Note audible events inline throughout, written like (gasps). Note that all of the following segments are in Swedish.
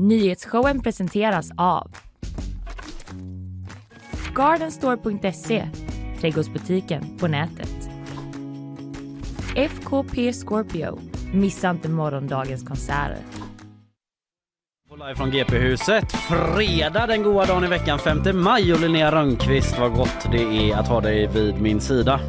Nyhetsshowen presenteras av Gardenstore.se, trädgårdsbutiken på nätet. FKP Scorpio, missa inte morgondagens konserter. Live från GP-huset. Fredag den goda dagen i veckan 5 maj och Linnea Rönnqvist vad gott det är att ha dig vid min sida.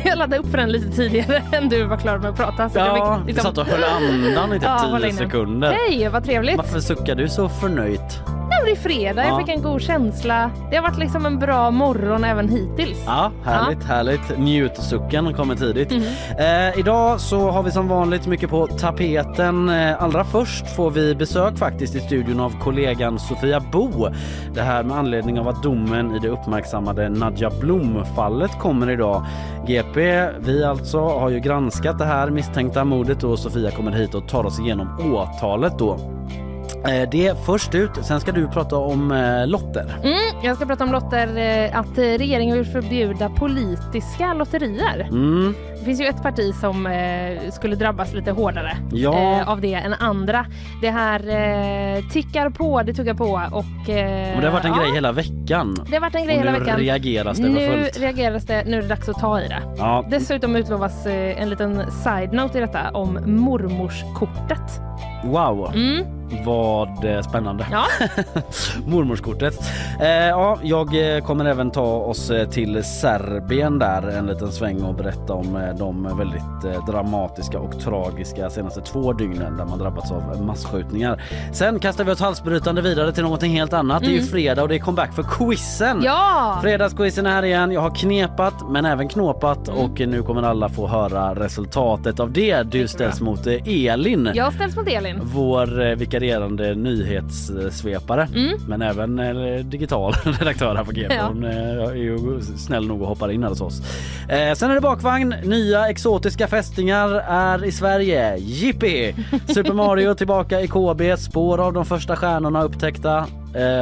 (laughs) Jag laddade upp för den lite tidigare (laughs) än du var klar med att prata. Så Ja, jag fick liksom- satt och höll andan i typ (laughs) Ja, hålla 10 inne. sekunder. Hej, vad trevligt. Varför suckar du så förnöjt? Är fredag, Ja. jag fick en god känsla. Det har varit liksom en bra morgon även hittills. Ja, härligt, härligt. Njutsucken kommer tidigt. Mhm. Eh, idag så har vi som vanligt mycket på tapeten. Eh, allra först får vi besök faktiskt i studion av kollegan Sofia Bo. Det här med anledning av att domen i det uppmärksammade Nadja Blom-fallet kommer idag. GP, vi alltså har ju granskat det här misstänkta mordet och Sofia kommer hit och tar oss igenom åtalet då. Eh, Det är först ut, sen ska du prata om eh, lotter. Mm, jag ska prata om lotter, eh, att regeringen vill förbjuda politiska lotterier. Mm. Det finns ju ett parti som skulle drabbas lite hårdare Ja. av det än andra. Det här tickar på, det tuggar på och... Men det har varit en ja, grej hela veckan. Det har varit en grej Och hela nu veckan. reageras det för Nu reageras det, nu är det dags att ta i det. Ja, Dessutom utlovas en liten side-note i detta om mormorskortet. wow, Mm, vad eh, spännande. ja. (laughs) Mormorskortet. Eh, ja, jag eh, kommer även ta oss eh, till Serbien där en liten sväng och berätta om de väldigt dramatiska och tragiska senaste två dygnen där man drabbats av masskjutningar. Sen kastar vi oss halsbrytande vidare till någonting helt annat. Det är ju fredag och det är comeback för quizen. Mm. ja! Fredagsquizen är här igen. Jag har knepat men även knåpat Mm. och nu kommer alla få höra resultatet av det. Du ställs mot Elin. Jag ställs mot Elin. Vår eh, vikarierande nyhetssvepare Mm. men även eh, digital (laughs) redaktör här på GP. Ja. Hon eh, är ju snäll nog och hoppar in här hos oss. Eh, sen är det bakvagn. Nya exotiska fästingar är i Sverige. Jippi! (laughs) Super Mario tillbaka i KB. Spår av de första stjärnorna upptäckta.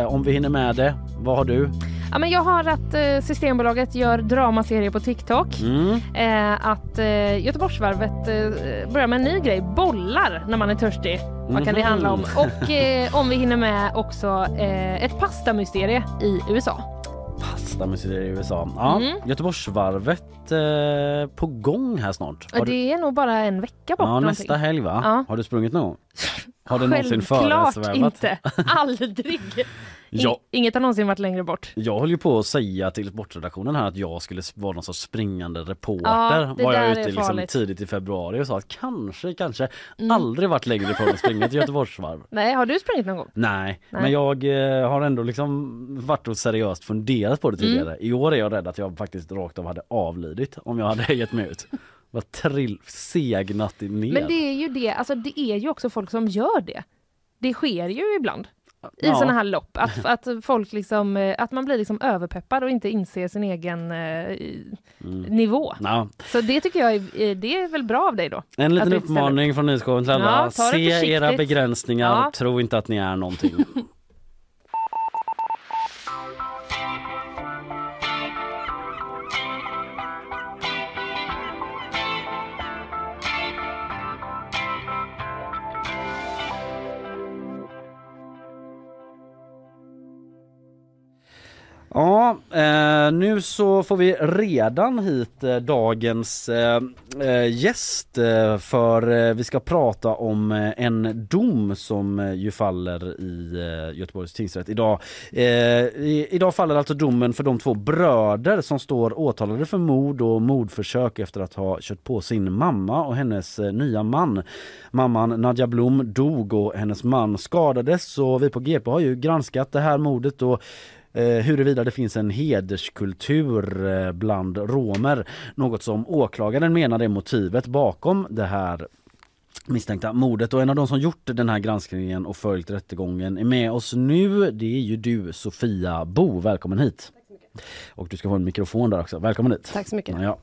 Om vi hinner med det. Vad har du? Ja, men jag har att eh, Systembolaget gör dramaserie på TikTok. Mm. Eh, att eh, Göteborgsvarvet eh, börjar med en ny grej, bollar när man är törstig. Vad kan det Mhm. handla om? Och eh, om vi hinner med också eh, ett pastamysterie i USA. Pastamuseer i USA. Ja, Mm. Göteborgsvarvet eh, på gång här snart. Har du- Det är nog bara en vecka bort. Ja, nästa helg va? Ja. Har du sprungit någon gång? Har du någonsin föresvävat? inte. (laughs) Aldrig. Ja. Inget har någonsin varit längre bort. Jag höll ju på att säga till sportredaktionen här att jag skulle vara någon sorts springande reporter. Ja, var jag ute liksom tidigt i februari och sa att kanske, kanske Mm. aldrig varit längre ifrån att springa till Göteborgsvarv. (laughs) Nej, har du sprungit någon gång? Nej, Nej. men jag eh, har ändå liksom varit och seriöst funderat på det Mm. tidigare. I år är jag rädd att jag faktiskt rakt av hade avlidit om jag hade (laughs) gett mig ut. Var trill, segnat ner. Men det är ju det, alltså det är ju också folk som gör det. Det sker ju ibland i Ja. sådana här lopp att, att folk liksom, eh, att man blir liksom överpeppad och inte inser sin egen eh, Mm. nivå. Ja, Så det tycker jag är, eh, det är väl bra av dig då. En liten uppmaning från nyhetsshowen till alla. Ja, Se era begränsningar, tro inte att ni är någonting. (laughs) Ja, eh, nu så får vi redan hit eh, dagens eh, eh, gäst eh, för eh, vi ska prata om eh, en dom som eh, ju faller i eh, Göteborgs tingsrätt idag. Eh, i, idag faller alltså domen för de två bröder som står åtalade för mord och mordförsök efter att ha kört på sin mamma och hennes eh, nya man. Mamman Nadja Blom dog och hennes man skadades så vi på GP har ju granskat det här mordet och eh, huruvida det finns en hederskultur eh, bland romer. Något som åklagaren menar är motivet bakom det här misstänkta mordet och en av de som gjort den här granskningen och följt rättegången är med oss nu. Det är ju du Sofia Bo, välkommen hit. Och du ska få en mikrofon där också. Välkommen hit. Tack så mycket. Ja.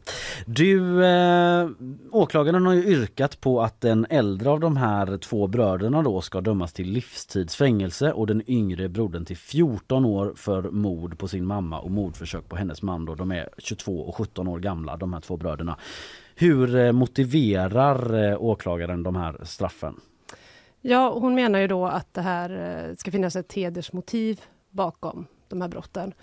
Du, eh, åklagaren har ju yrkat på att den äldre av de här två bröderna då ska dömas till livstidsfängelse och den yngre brodern till 14 år för mord på sin mamma och mordförsök på hennes man då. De är 22 och 17 år gamla de här två bröderna. Hur eh, motiverar eh, åklagaren de här straffen? Ja, hon menar ju då att det här eh, ska finnas ett hedersmotiv bakom de här brotten.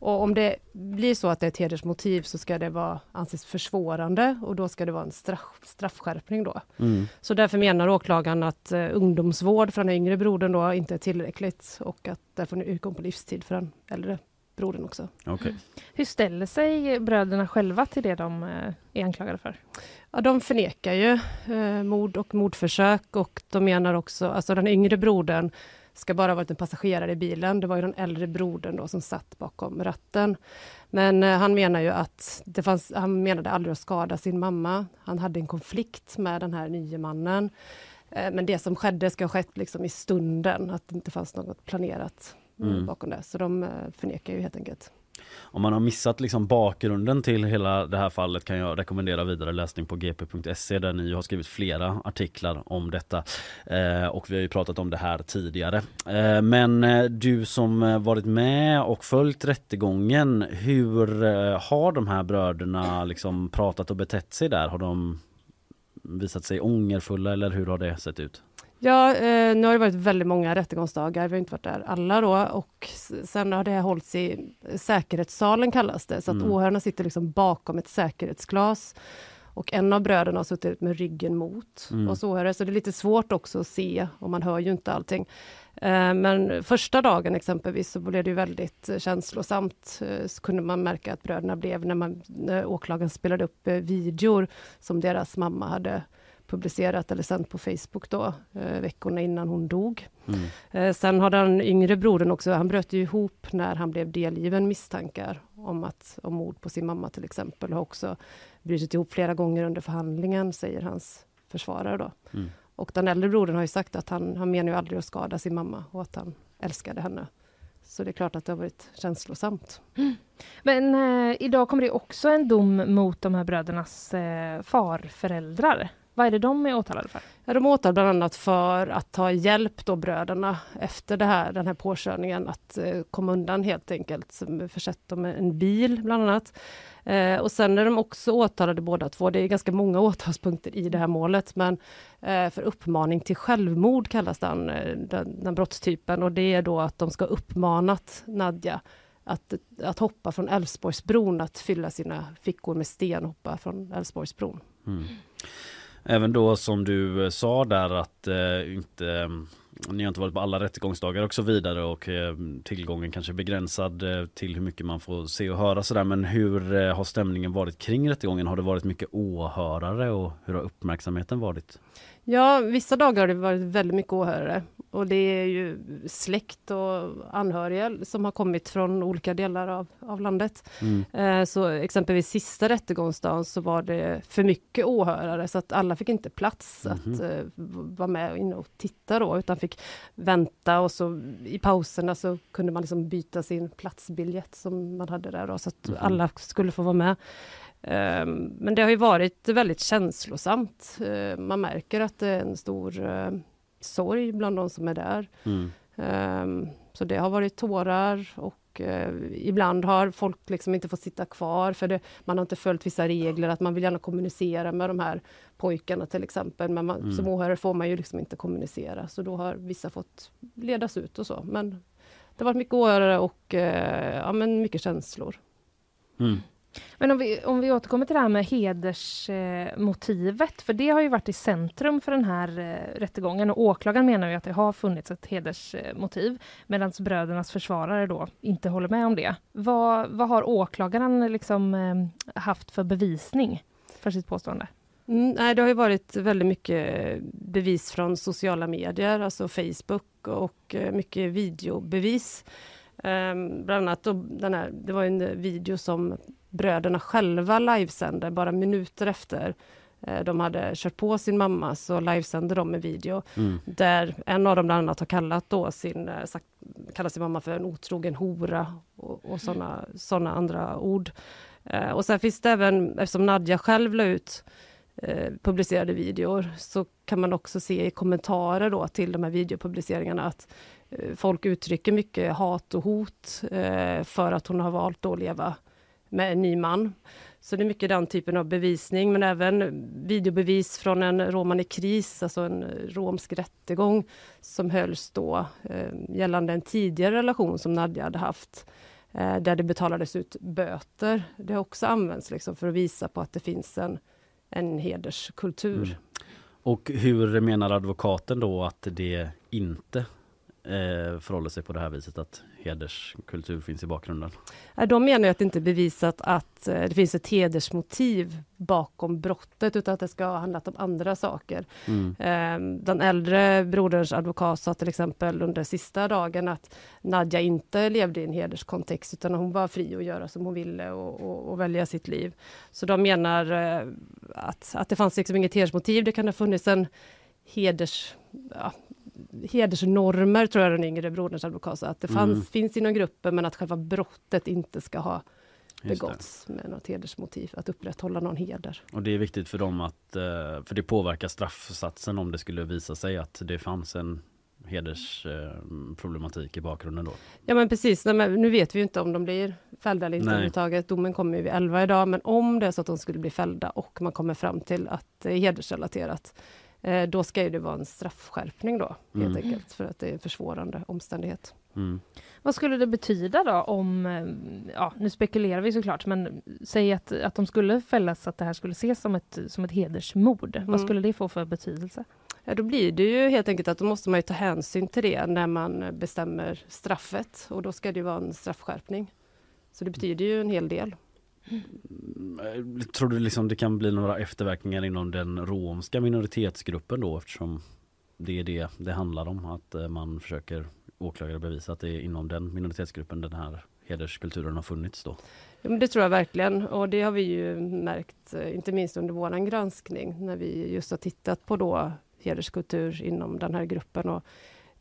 Och om det blir så att det är ett hedersmotiv så ska det vara, anses försvårande och då ska det vara en straff, straffskärpning då. Mm. Så därför menar åklagaren att eh, ungdomsvård för den yngre brodern då inte är tillräckligt och att därför nu om på livstid för den äldre brodern också. Okej. Hur ställer sig bröderna själva till det de eh, är anklagade för? Ja, de förnekar ju eh, mord och mordförsök och de menar också, alltså den yngre brodern ska bara ha varit en passagerare i bilen. Det var ju den äldre brodern då som satt bakom ratten. Men eh, han menar ju att det fanns, han menade aldrig att skada sin mamma. Han hade en konflikt med den här nye mannen. Eh, men det som skedde ska ha skett liksom i stunden, att det inte fanns något planerat Mm. bakom det. Så de eh, förnekar ju helt enkelt. Om man har missat liksom bakgrunden till hela det här fallet kan jag rekommendera vidare läsning på gp.se där ni har skrivit flera artiklar om detta. Eh, och vi har ju pratat om det här tidigare. Eh, men eh, du som eh, varit med och följt rättegången, hur eh, har de här bröderna liksom pratat och betett sig där? Har de visat sig ångerfulla eller hur har det sett ut? Ja, eh, nu har det varit väldigt många rättegångsdagar. Vi har inte varit där alla då. Och sen har det hållits i säkerhetssalen kallas det. Så att Mm. åhörarna sitter liksom bakom ett säkerhetsglas. Och en av bröderna har suttit med ryggen mot Mm. oss åhörare. Så det är lite svårt också att se och man hör ju inte allting. Eh, men första dagen exempelvis så blev det väldigt känslosamt. Eh, så kunde man märka att bröderna blev när, man, när åklagaren spelade upp eh, videor som deras mamma hade publicerat eller sänt på Facebook då, eh, veckorna innan hon dog. Mm. Eh, sen har den yngre brodern också, han bröt ju ihop när han blev delgiven misstankar om, att, om mord på sin mamma till exempel, och har också brutit ihop flera gånger under förhandlingen, säger hans försvarare då. Mm. Och den äldre brodern har ju sagt att han, han menar ju aldrig att skada sin mamma och att han älskade henne. Så det är klart att det har varit känslosamt. Men eh, idag kommer det också en dom mot de här brödernas eh, farföräldrar. Vad är det de är åtalade för? Ja, de åtal bland annat för att ha hjälpt då bröderna efter det här, den här påkörningen att eh, komma undan helt enkelt. Som Försett dem med en bil bland annat. Eh, och sen är de också åtalade båda två. Det är ganska många åtalspunkter i det här målet. Men eh, för uppmaning till självmord kallas den, eh, den, den brottstypen. Och det är då att de ska ha uppmanat Nadja att, att hoppa från Älvsborgsbron, att fylla sina fickor med sten och hoppa från Älvsborgsbron. Mm. Även då som du eh, sa där att eh, inte eh, ni har inte varit på alla rättegångsdagar och så vidare och eh, tillgången kanske är begränsad eh, till hur mycket man får se och höra sådär men hur eh, har stämningen varit kring rättegången? Har det varit mycket åhörare och hur har uppmärksamheten varit? Ja, vissa dagar har det varit väldigt mycket åhörare. Och det är ju släkt och anhöriga som har kommit från olika delar av, av landet. Mm. Eh, så exempelvis sista rättegångsdagen så var det för mycket åhörare så att alla fick inte plats Mhm. att eh, v- vara med inne och titta då utan fick vänta och så i pauserna så kunde man liksom byta sin platsbiljett som man hade där då så att Mhm. alla skulle få vara med. Ehm, Men det har ju varit väldigt känslosamt. Eh, Man märker att det är en stor eh, sorg bland de som är där. Mm. Ehm, Så det har varit tårar och eh, ibland har folk liksom inte fått sitta kvar för det, man har inte följt vissa regler, att man vill gärna kommunicera med de här pojkarna till exempel, men man, Mm. som åhörare får man ju liksom inte kommunicera, så då har vissa fått ledas ut och så. Men det har varit mycket åhörare och eh, ja, men mycket känslor. Mm. Men om vi, om vi återkommer till det här med hedersmotivet, eh, för det har ju varit i centrum för den här eh, rättegången och åklagaren menar ju att det har funnits ett hedersmotiv medan brödernas försvarare då inte håller med om det. Vad, vad har åklagaren liksom eh, haft för bevisning för sitt påstående? Mm, nej, det har ju varit väldigt mycket bevis från sociala medier, alltså Facebook och eh, mycket videobevis. Um, bland annat då, den här, det var en video som bröderna själva livesände bara minuter efter eh, de hade kört på sin mamma så livesände de en video Mm. där en av dem bland annat har kallat då sin, eh, sagt, kallat sin mamma för en otrogen hora och, och såna, såna andra ord. Eh, och sen finns det även, eftersom Nadja själv la ut publicerade videor, så kan man också se i kommentarer då till de här videopubliceringarna att Eh, folk uttrycker mycket hat och hot eh, för att hon har valt att leva med en ny man. Så det är mycket den typen av bevisning, men även videobevis från en roman i kris, alltså en romsk rättegång som hölls då eh, gällande en tidigare relation som Nadja hade haft, eh, där det betalades ut böter. Det har också använts liksom för att visa på att det finns en, en hederskultur. Mm. Och hur menar advokaten då att det inte eh, förhåller sig på det här viset att hederskultur finns i bakgrunden? De menar att det inte är bevisat att eh, det finns ett hedersmotiv bakom brottet utan att det ska ha handlat om andra saker. Mm. Ehm, den äldre broderns advokat sa till exempel under sista dagen att Nadja inte levde i en hederskontext utan hon var fri att göra som hon ville och, och, och välja sitt liv. Så de menar eh, att, att det fanns liksom inget hedersmotiv. Det kan ha funnits en heders... Ja, hedersnormer, tror jag den yngre broderns advokat sa, att det fanns, mm. finns inom gruppen men att själva brottet inte ska ha begåtts med något hedersmotiv, att upprätthålla någon heder. Och det är viktigt för dem att, eh, för det påverkar straffsatsen om det skulle visa sig att det fanns en hedersproblematik i bakgrunden då? Ja men precis, Nej, men nu vet vi inte om de blir fällda eller inte överhuvudtaget. Domen kommer ju vid 11 idag, men om det är så att de skulle bli fällda och man kommer fram till att det är hedersrelaterat, Eh, då ska det vara en straffskärpning då, helt mm. enkelt, för att det är en försvårande omständighet. Mm. Vad skulle det betyda då om, eh, ja nu spekulerar vi såklart, men säg att, att de skulle fällas, att det här skulle ses som ett, som ett hedersmord. Mm. Vad skulle det få för betydelse? Ja, då blir det ju helt enkelt att då måste man ju ta hänsyn till det när man bestämmer straffet och då ska det vara en straffskärpning. Så det betyder ju en hel del. Mm, eh, tror du liksom det kan bli några efterverkningar inom den romska minoritetsgruppen då eftersom det är det det handlar om att eh, man försöker åklagare bevisa att det är inom den minoritetsgruppen den här hederskulturen har funnits då? Ja, men det tror jag verkligen. Och det har vi ju märkt eh, inte minst under våran granskning när vi just har tittat på då hederskultur inom den här gruppen. Och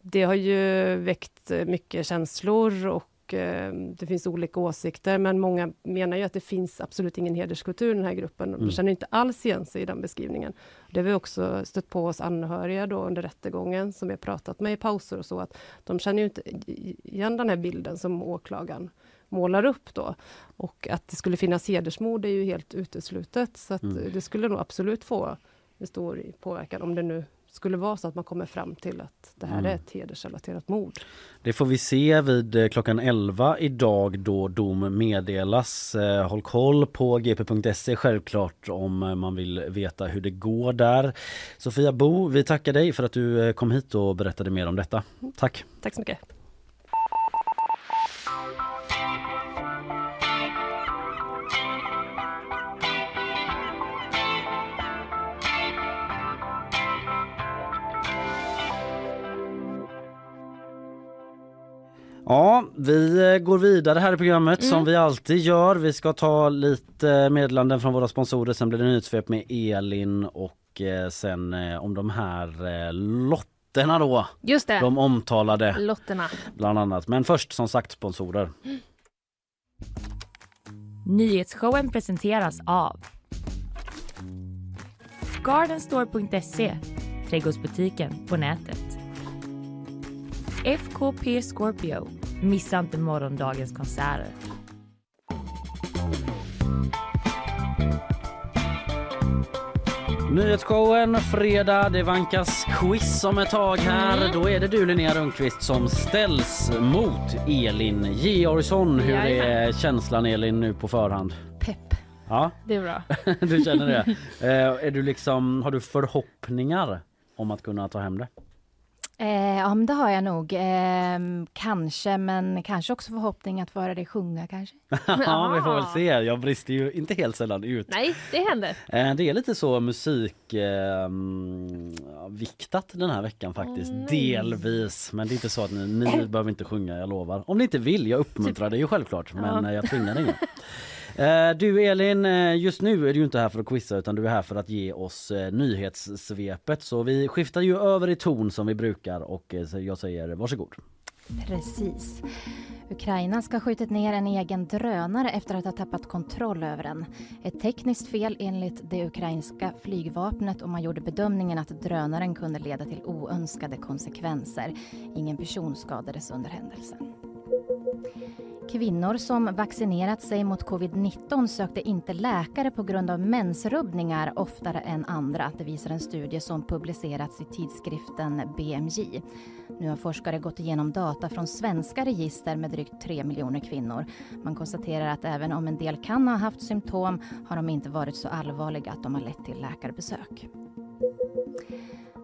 det har ju väckt mycket känslor och Eh, det finns olika åsikter, men många menar ju att det finns absolut ingen hederskultur i den här gruppen. De mm. känner inte alls igen sig i den beskrivningen. Det har vi också stött på hos anhöriga då under rättegången, som vi har pratat med i pauser och så, att de känner ju inte igen den här bilden som åklagaren målar upp då. Och att det skulle finnas hedersmord är ju helt uteslutet, så att mm. det skulle nog absolut få en stor påverkan om det nu skulle vara så att man kommer fram till att det här mm. är ett hedersrelaterat mord. Det får vi se vid eh, klockan 11 idag då dom meddelas. Eh, håll koll på gp.se självklart om eh, man vill veta hur det går där. Sofia Bo, vi tackar dig för att du kom hit och berättade mer om detta. Tack! Tack så mycket! Ja, vi eh, går vidare här i programmet mm. som vi alltid gör. Vi ska ta lite meddelanden från våra sponsorer. Sen blir det nyhetssvep med Elin och eh, sen eh, om de här lotterna då. Just det. De omtalade. Lotterna. Bland annat. Men först som sagt sponsorer. Mm. Nyhetsshowen presenteras av Gardenstore.se Trädgårdsbutiken på nätet. FKP Scorpio Missa inte morgondagens konserter. Nyhetsshowen fredag, det vankas quiz om ett tag här. Mm. Då är det du Linnea Rundqvist som ställs mot Elin Georgsson. Hur är känslan Elin nu på förhand? Pepp. Ja, det är bra. (laughs) du känner det. (laughs) eh, är du liksom, har du förhoppningar om att kunna ta hem det? Eh, ja, men det har jag nog. Eh, kanske, men kanske också förhoppning att föra dig sjunga kanske. (laughs) ja, vi får väl se. Jag brister ju inte helt sällan ut. Nej, det händer. Eh, det är lite så musikviktat ehm, den här veckan faktiskt. Oh, Delvis. Men det är inte så att ni, ni behöver inte sjunga, jag lovar. Om ni inte vill, jag uppmuntrar det ju självklart. Men ja. jag tvingar ingen. (laughs) Eh, du Elin, eh, just nu är du inte här för att quizza utan du är här för att ge oss eh, nyhetssvepet. Så vi skiftar ju över i ton som vi brukar och jag säger varsågod. Precis. Ukraina ska ha skjutit ner en egen drönare efter att ha tappat kontroll över den. Ett tekniskt fel enligt det ukrainska flygvapnet och man gjorde bedömningen att drönaren kunde leda till oönskade konsekvenser. Ingen person skadades under händelsen. Kvinnor som vaccinerat sig mot covid-19 sökte inte läkare på grund av mensrubbningar oftare än andra. Det visar en studie som publicerats i tidskriften BMJ. Nu har forskare gått igenom data från svenska register med drygt 3 miljoner kvinnor. Man konstaterar att även om en del kan ha haft symptom har de inte varit så allvarliga att de har lett till läkarbesök.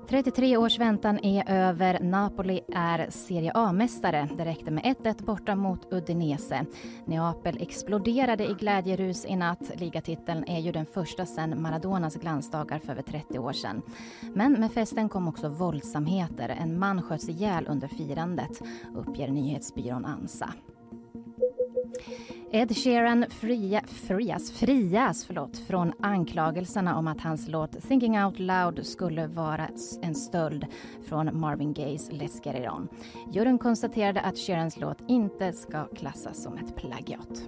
33 års väntan är över. Napoli är Serie A-mästare. Det räckte med 1-1 borta mot Udinese. Neapel exploderade i glädjerus i natt. Ligatiteln är ju den första sedan Maradonas glansdagar för över 30 år sedan. Men med festen kom också våldsamheter. En man sköts ihjäl under firandet, uppger nyhetsbyrån Ansa. Ed Sheeran fria, frias, frias förlåt, från anklagelserna om att hans låt Thinking Out Loud skulle vara en stöld från Marvin Gayes Let's Get It On. Juryn konstaterade att Sheerans låt inte ska klassas som ett plagiat.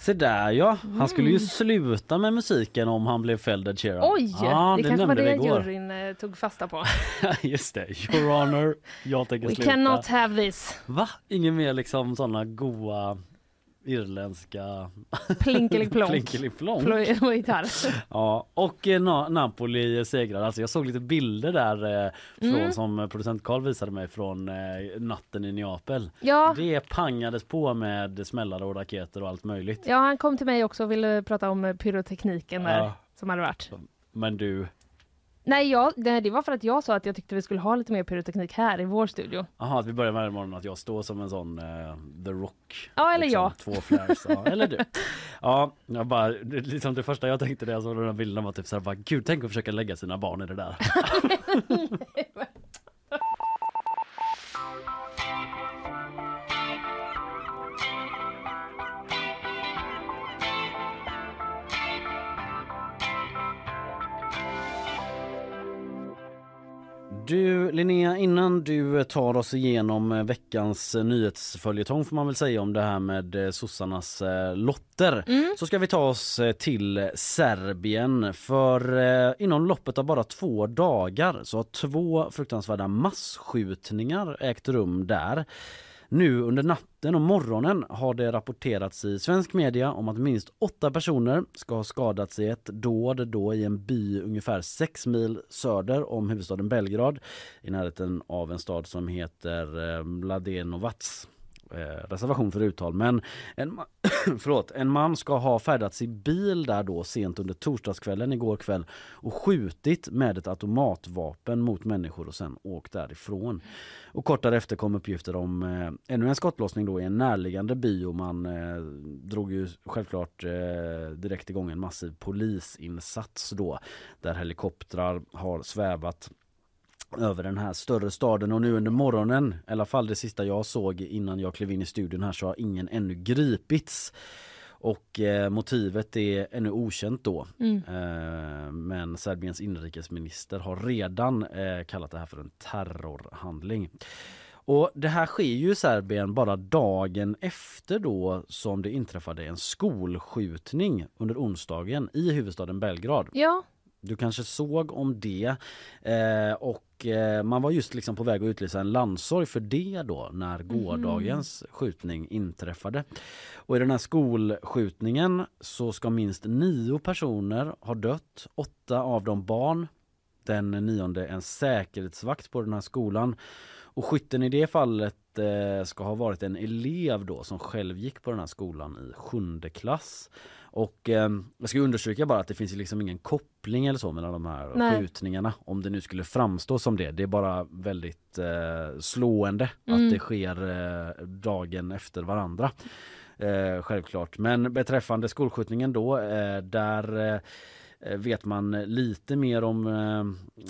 Se där ja, han skulle ju Mm. sluta med musiken om han blev fälld Ed Sheeran. Oj! Ja, det kanske var det igår. juryn eh, tog fasta på. (laughs) Just det, your honor, jag tänker We sluta. cannot have this. Va? Ingen mer liksom såna goa irländska Plinkeliplonk. (laughs) plinkeliplonk? Och gitarr. (laughs) Ja, och eh, Na- Napoli segrade. Alltså jag såg lite bilder där eh, från Mm. som producent Carl visade mig från eh, natten i Neapel. Ja, Det pangades på med smällare och raketer och allt möjligt. ja, han kom till mig också och ville prata om pyrotekniken där Ja. som hade varit. Men du, Nej, jag, nej, det var för att jag sa att jag tyckte vi skulle ha lite mer pyroteknik här i vår studio. aha, att vi börjar med den morgonen att jag står som en sån eh, The Rock. Ja, eller liksom, jag. Två flares, ja, (laughs) eller du. Ja, jag bara, liksom det första jag tänkte när jag såg den här bilden var typ såhär, bara, gud tänk att försöka lägga sina barn i det där. (laughs) (laughs) Du Linnea, innan du tar oss igenom eh, veckans eh, nyhetsföljetong får man väl säga om det här med eh, sossarnas lotter. Mm. Så ska vi ta oss till Serbien för inom loppet av bara två dagar så har två fruktansvärda massskjutningar ägt rum där. Nu under natten och morgonen har det rapporterats i svensk media om att minst åtta personer ska ha skadats i ett dåd då i en by ungefär sex mil söder om huvudstaden Belgrad i närheten av en stad som heter eh, Mladenovac. Eh, reservation för uttal men en, ma- (coughs) förlåt, en man ska ha färdats i bil där då sent under torsdagskvällen igår kväll och skjutit med ett automatvapen mot människor och sen åkt därifrån. Och kort därefter kom uppgifter om eh, ännu en skottlossning då i en närliggande by och man eh, drog ju självklart eh, direkt igång en massiv polisinsats då där helikoptrar har svävat över den här större staden och nu under morgonen, i alla fall det sista jag såg innan jag klev in i studion här så har ingen ännu gripits. Och eh, motivet är ännu okänt då. Mm. Eh, men Serbiens inrikesminister har redan eh, kallat det här för en terrorhandling. Och det här sker ju i Serbien bara dagen efter då som det inträffade en skolskjutning under onsdagen i huvudstaden Belgrad. Ja, Du kanske såg om det eh, och eh, man var just liksom på väg att utlysa en landsorg för det då när gårdagens skjutning inträffade. Och i den här skolskjutningen så ska minst nio personer ha dött, åtta av dem barn. Den nionde en säkerhetsvakt på den här skolan. Och skytten i det fallet eh, ska ha varit en elev då som själv gick på den här skolan i sjunde klass. Och eh, jag ska understryka bara att det finns liksom ingen koppling eller så mellan de här Nej. skjutningarna. Om det nu skulle framstå som det. Det är bara väldigt eh, slående Mm. att det sker eh, dagen efter varandra. Eh, självklart. Men beträffande skolskjutningen då, eh, där eh, Eh, vet man lite mer om eh,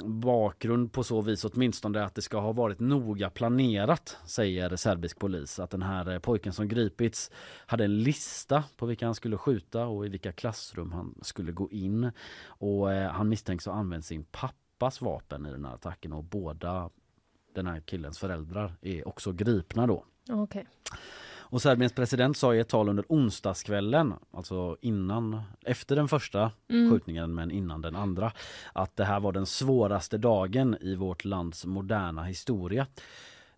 bakgrund på så vis åtminstone att det ska ha varit noga planerat säger serbisk polis. Att den här eh, pojken som gripits hade en lista på vilka han skulle skjuta och i vilka klassrum han skulle gå in. Och han misstänks ha använt sin pappas vapen i den här attacken och båda den här killens föräldrar är också gripna då. okej. Och Serbiens president sa i ett tal under onsdagskvällen, alltså innan, efter den första Mm. skjutningen men innan den andra, att det här var den svåraste dagen i vårt lands moderna historia.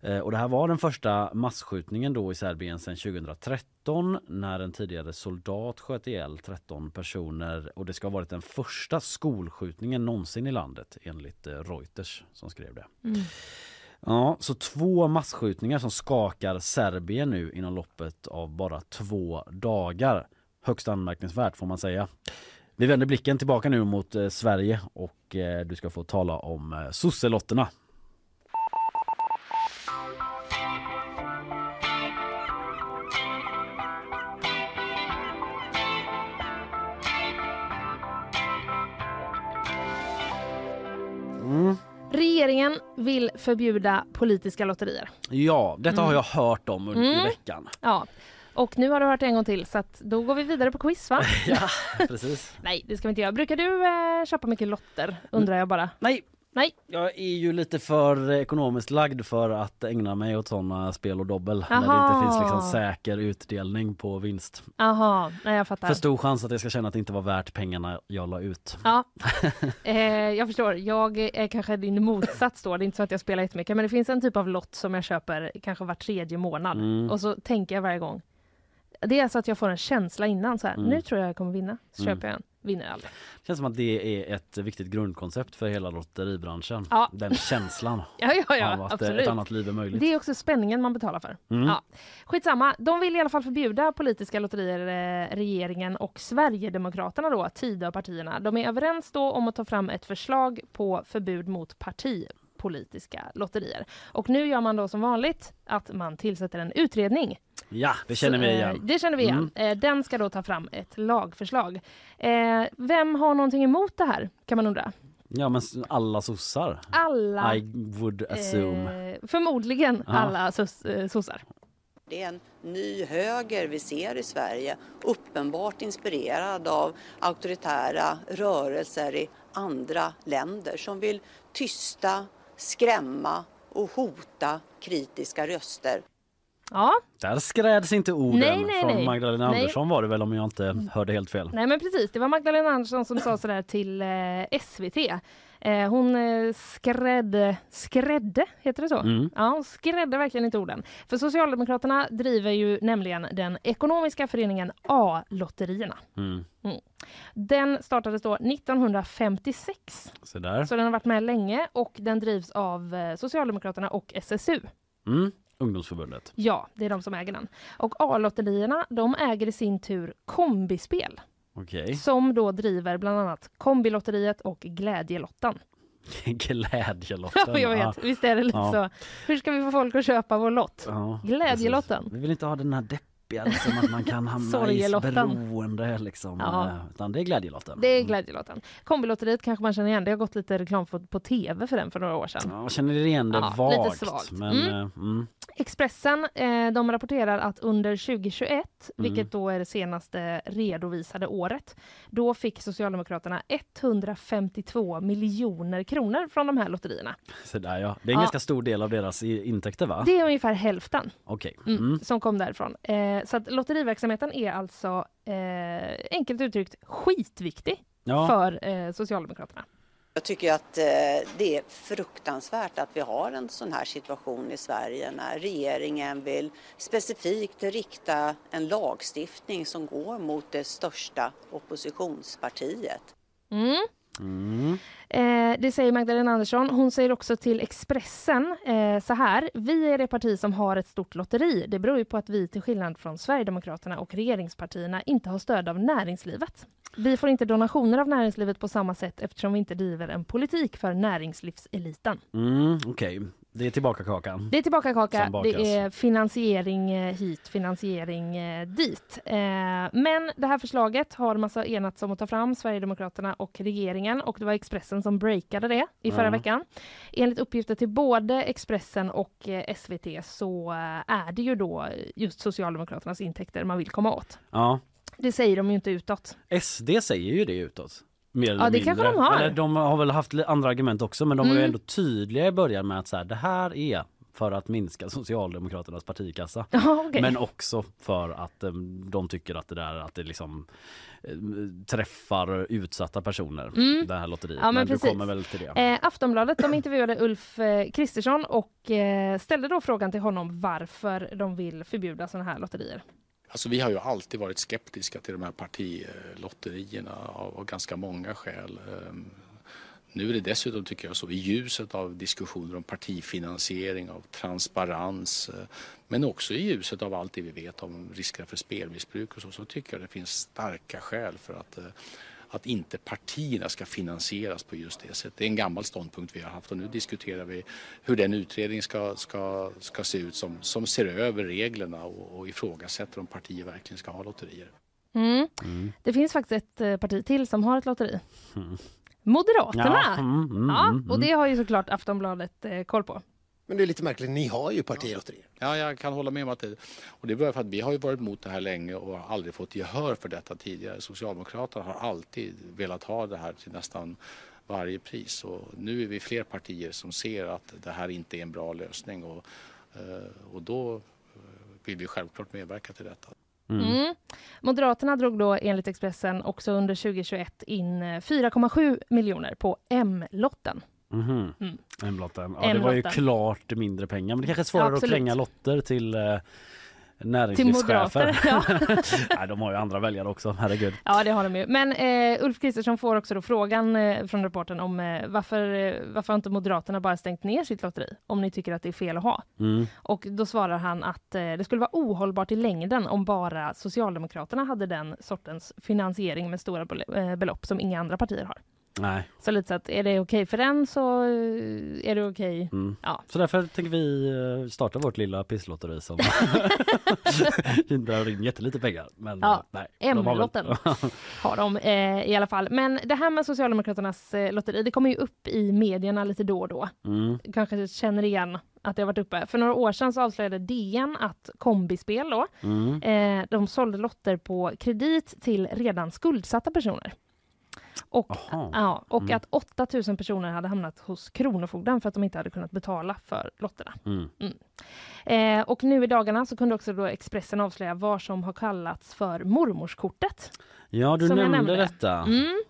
Eh, och det här var den första massskjutningen då i Serbien sedan 2013 när en tidigare soldat sköt ihjäl 13 personer och det ska ha varit den första skolskjutningen någonsin i landet enligt eh, Reuters som skrev det. Mm. Ja, så två massskjutningar som skakar Serbien nu inom loppet av bara två dagar. Högst anmärkningsvärt får man säga. Vi vänder blicken tillbaka nu mot eh, Sverige och eh, du ska få tala om eh, sosselotterna. Regeringen vill förbjuda politiska lotterier. Ja, detta har Mm. jag hört om under Mm. veckan. Ja. Och nu har du hört det en gång till så då går vi vidare på quiz va? (laughs) Ja, precis. Nej det ska vi inte göra. Brukar du eh, köpa mycket lotter undrar jag bara? Nej, Nej. jag är ju lite för ekonomiskt lagd för att ägna mig åt sådana spel och dobbel när det Aha. inte finns liksom säker utdelning på vinst. Aha, nej jag fattar. För stor chans att jag ska känna att det inte var värt pengarna jag la ut. Ja, (laughs) eh, jag förstår. Jag är kanske din motsats då. Det är inte så att jag spelar jättemycket men det finns en typ av lott som jag köper kanske var tredje månad Mm. och så tänker jag varje gång. Det är alltså att jag får en känsla innan så här, Mm. nu tror jag jag kommer vinna. Så Mm. köper jag en, vinner aldrig. Känns som att det är ett viktigt grundkoncept för hela lotteribranschen. Ja. Den känslan (laughs) Ja, ja, ja, av att eh, absolut. ett annat liv är möjligt. Det är också spänningen man betalar för. Mm. Ja. Skitsamma, de vill i alla fall förbjuda politiska lotterier, eh, regeringen och Sverigedemokraterna då, Tidöpartierna. De är överens då om att ta fram ett förslag på förbud mot partipolitiska lotterier. Och nu gör man då som vanligt att man tillsätter en utredning. Ja, det känner vi Så, eh, igen. Det känner vi igen. Eh, Den ska då ta fram ett lagförslag. Eh, Vem har någonting emot det här, kan man undra? Ja men alla sossar. Alla, I would assume. eh, förmodligen Ja. alla sos- eh, sossar. Det är en ny höger vi ser i Sverige, uppenbart inspirerad av auktoritära rörelser i andra länder som vill tysta, skrämma och hota kritiska röster. Ja, Där skräds inte orden Nej, nej, från nej. Magdalena Nej. Andersson var det väl om jag inte hörde helt fel. Nej men precis, det var Magdalena Andersson som sa sådär till eh, SVT. Eh, hon eh, skrädde, skrädde, heter det så? Mm. Ja, hon skrädde verkligen inte orden. För Socialdemokraterna driver ju nämligen den ekonomiska föreningen A-lotterierna. Mm. Den startades då 1956, Så där. så den har varit med länge och den drivs av eh, Socialdemokraterna och SSU. Mm. Ungdomsförbundet. Ja, det är de som äger den. Och A-lotterierna, de äger i sin tur Kombispel. Okej. som då driver bland annat Kombilotteriet och Glädjelottan. (laughs) Glädjelotten. Ja, jag vet. Visst är det lite Ja. så. Hur ska vi få folk att köpa vår lott? Ja, Glädjelotten. precis. Vi vill inte ha den här deppiga liksom, att man kan hamna i beroende liksom. Ja. eh, Utan det är glädjelotten. Det är Glädjelotten. Kombilotteriet kanske man känner igen. Det har gått lite reklam på, på tv för den för några år sedan. Ja, känner igen det Ja, vagt. lite svagt. Men, Mm. eh, mm. Expressen eh, de rapporterar att under 2021, Mm. vilket då är det senaste redovisade året, då fick Socialdemokraterna 152 miljoner kronor från de här lotterierna. Så där, ja. Det är en Ja. ganska stor del av deras intäkter va? Det är ungefär hälften. Okej. Mm, Mm. som kom därifrån. Eh, så att lotteriverksamheten är alltså eh, enkelt uttryckt skitviktig Ja. för eh, Socialdemokraterna. Jag tycker att det är fruktansvärt att vi har en sån här situation i Sverige när regeringen vill specifikt rikta en lagstiftning som går mot det största oppositionspartiet. Mm. Mm. Eh, det säger Magdalena Andersson. Hon säger också till Expressen eh, så här. Vi är det parti som har ett stort lotteri. Det beror ju på att vi till skillnad från Sverigedemokraterna och regeringspartierna inte har stöd av näringslivet. Vi får inte donationer av näringslivet på samma sätt eftersom vi inte driver en politik för näringslivseliten. Mm, Okej, det är tillbaka kakan. Det är tillbaka kaka, det är finansiering eh, hit, finansiering eh, dit. Eh, men det här förslaget har man så enats om att ta fram, Sverigedemokraterna och regeringen och det var Expressen som breakade det i förra Ja. veckan. Enligt uppgifter till både Expressen och SVT så är det ju då just Socialdemokraternas intäkter man vill komma åt. Ja. Det säger de ju inte utåt. SD säger ju det utåt. Mer eller Ja, det mindre. kanske de har. Eller de har väl haft andra argument också men de var ju Mm. ändå tydliga i början med att så här, det här är för att minska Socialdemokraternas partikassa. (laughs) Ja, okej. Men också för att eh, de tycker att det där att det liksom eh, träffar utsatta personer, Mm. det här lotteriet. Ja, men du precis. kommer väl till det? Eh, Aftonbladet de intervjuade Ulf eh, Kristersson och eh, ställde då frågan till honom varför de vill förbjuda sådana här lotterier. Alltså vi har ju alltid varit skeptiska till de här partilotterierna av, ganska många skäl. Ehm, nu är det dessutom, tycker jag, så i ljuset av diskussioner om partifinansiering, av transparens, eh, men också i ljuset av allt det vi vet om riskerna för spelmissbruk och så, så tycker jag det finns starka skäl för att eh, att inte partierna ska finansieras på just det sättet. Det är en gammal ståndpunkt vi har haft och nu diskuterar vi hur den utredning ska, ska, ska se ut som, som ser över reglerna och, och ifrågasätter om partier verkligen ska ha lotterier. Mm. Mm. Det finns faktiskt ett eh, parti till som har ett lotteri. Moderaterna! Ja, mm, mm, Ja, mm, och det har ju såklart Aftonbladet eh, koll på. Men det är lite märkligt, ni har ju partilotterier. Ja, jag kan hålla med om att det, och det beror på att vi har ju varit emot det här länge och har aldrig fått gehör för detta tidigare. Socialdemokraterna har alltid velat ha det här till nästan varje pris och nu är vi fler partier som ser att det här inte är en bra lösning och, eh, och då eh, vill vi självklart medverka till detta. Mm. Moderaterna drog då enligt Expressen också under 2021 in eh, 4,7 miljoner på M-lotten. Mhm. Mm. M-lotten. Ja, det var ju klart mindre pengar men det kanske är svårare att Absolut. klänga lotter till eh, näringslivschefer. Ja. (laughs) Nej, de har ju andra väljare också, herregud. ja, det har de ju. Men eh, Ulf Kristersson får också då frågan eh, från reportern om eh, varför, eh, varför har inte Moderaterna bara stängt ner sitt lotteri om ni tycker att det är fel att ha? Mm. Och då svarar han att eh, det skulle vara ohållbart i längden om bara Socialdemokraterna hade den sortens finansiering med stora eh, belopp som inga andra partier har. Nej. Så lite så att är det okej för den så eh, är det okej. Mm. Ja. Så därför tänker vi eh, starta vårt lilla pisslotteri som (laughs) (laughs) drar in jättelite pengar. Men Ja, eh, nej, de har väl- M-lotten (laughs) har de eh, i alla fall. Men det här med Socialdemokraternas eh, lotteri, det kommer ju upp i medierna lite då och då. Mm. Kanske känner igen att det har varit uppe. För några år sedan så avslöjade DN att Kombispel då, Mm. eh, de sålde lotter på kredit till redan skuldsatta personer. Och, Jaha. ja, och Mm. att 8000 personer hade hamnat hos Kronofogden för att de inte hade kunnat betala för lotterna. Mm. Eh, och nu i dagarna så kunde också då Expressen avslöja vad som har kallats för mormorskortet. Ja, du nämnde, nämnde. detta. Mm.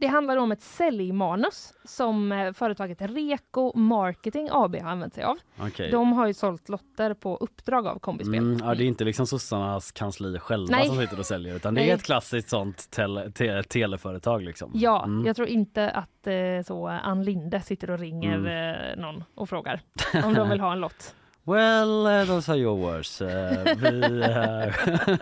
Det handlar om ett säljmanus som eh, företaget Reko Marketing AB har använt sig av. Okej. De har ju sålt lotter på uppdrag av Kombispel. Mm, ja, det är inte liksom sossarnas kansli själva Nej. som sitter och säljer utan det Nej. är ett klassiskt sånt tele, te, teleföretag liksom. Ja, Mm. jag tror inte att eh, så Ann Linde sitter och ringer Mm. eh, någon och frågar (laughs) om de vill ha en lott. Well, those are your words. Uh, vi, uh,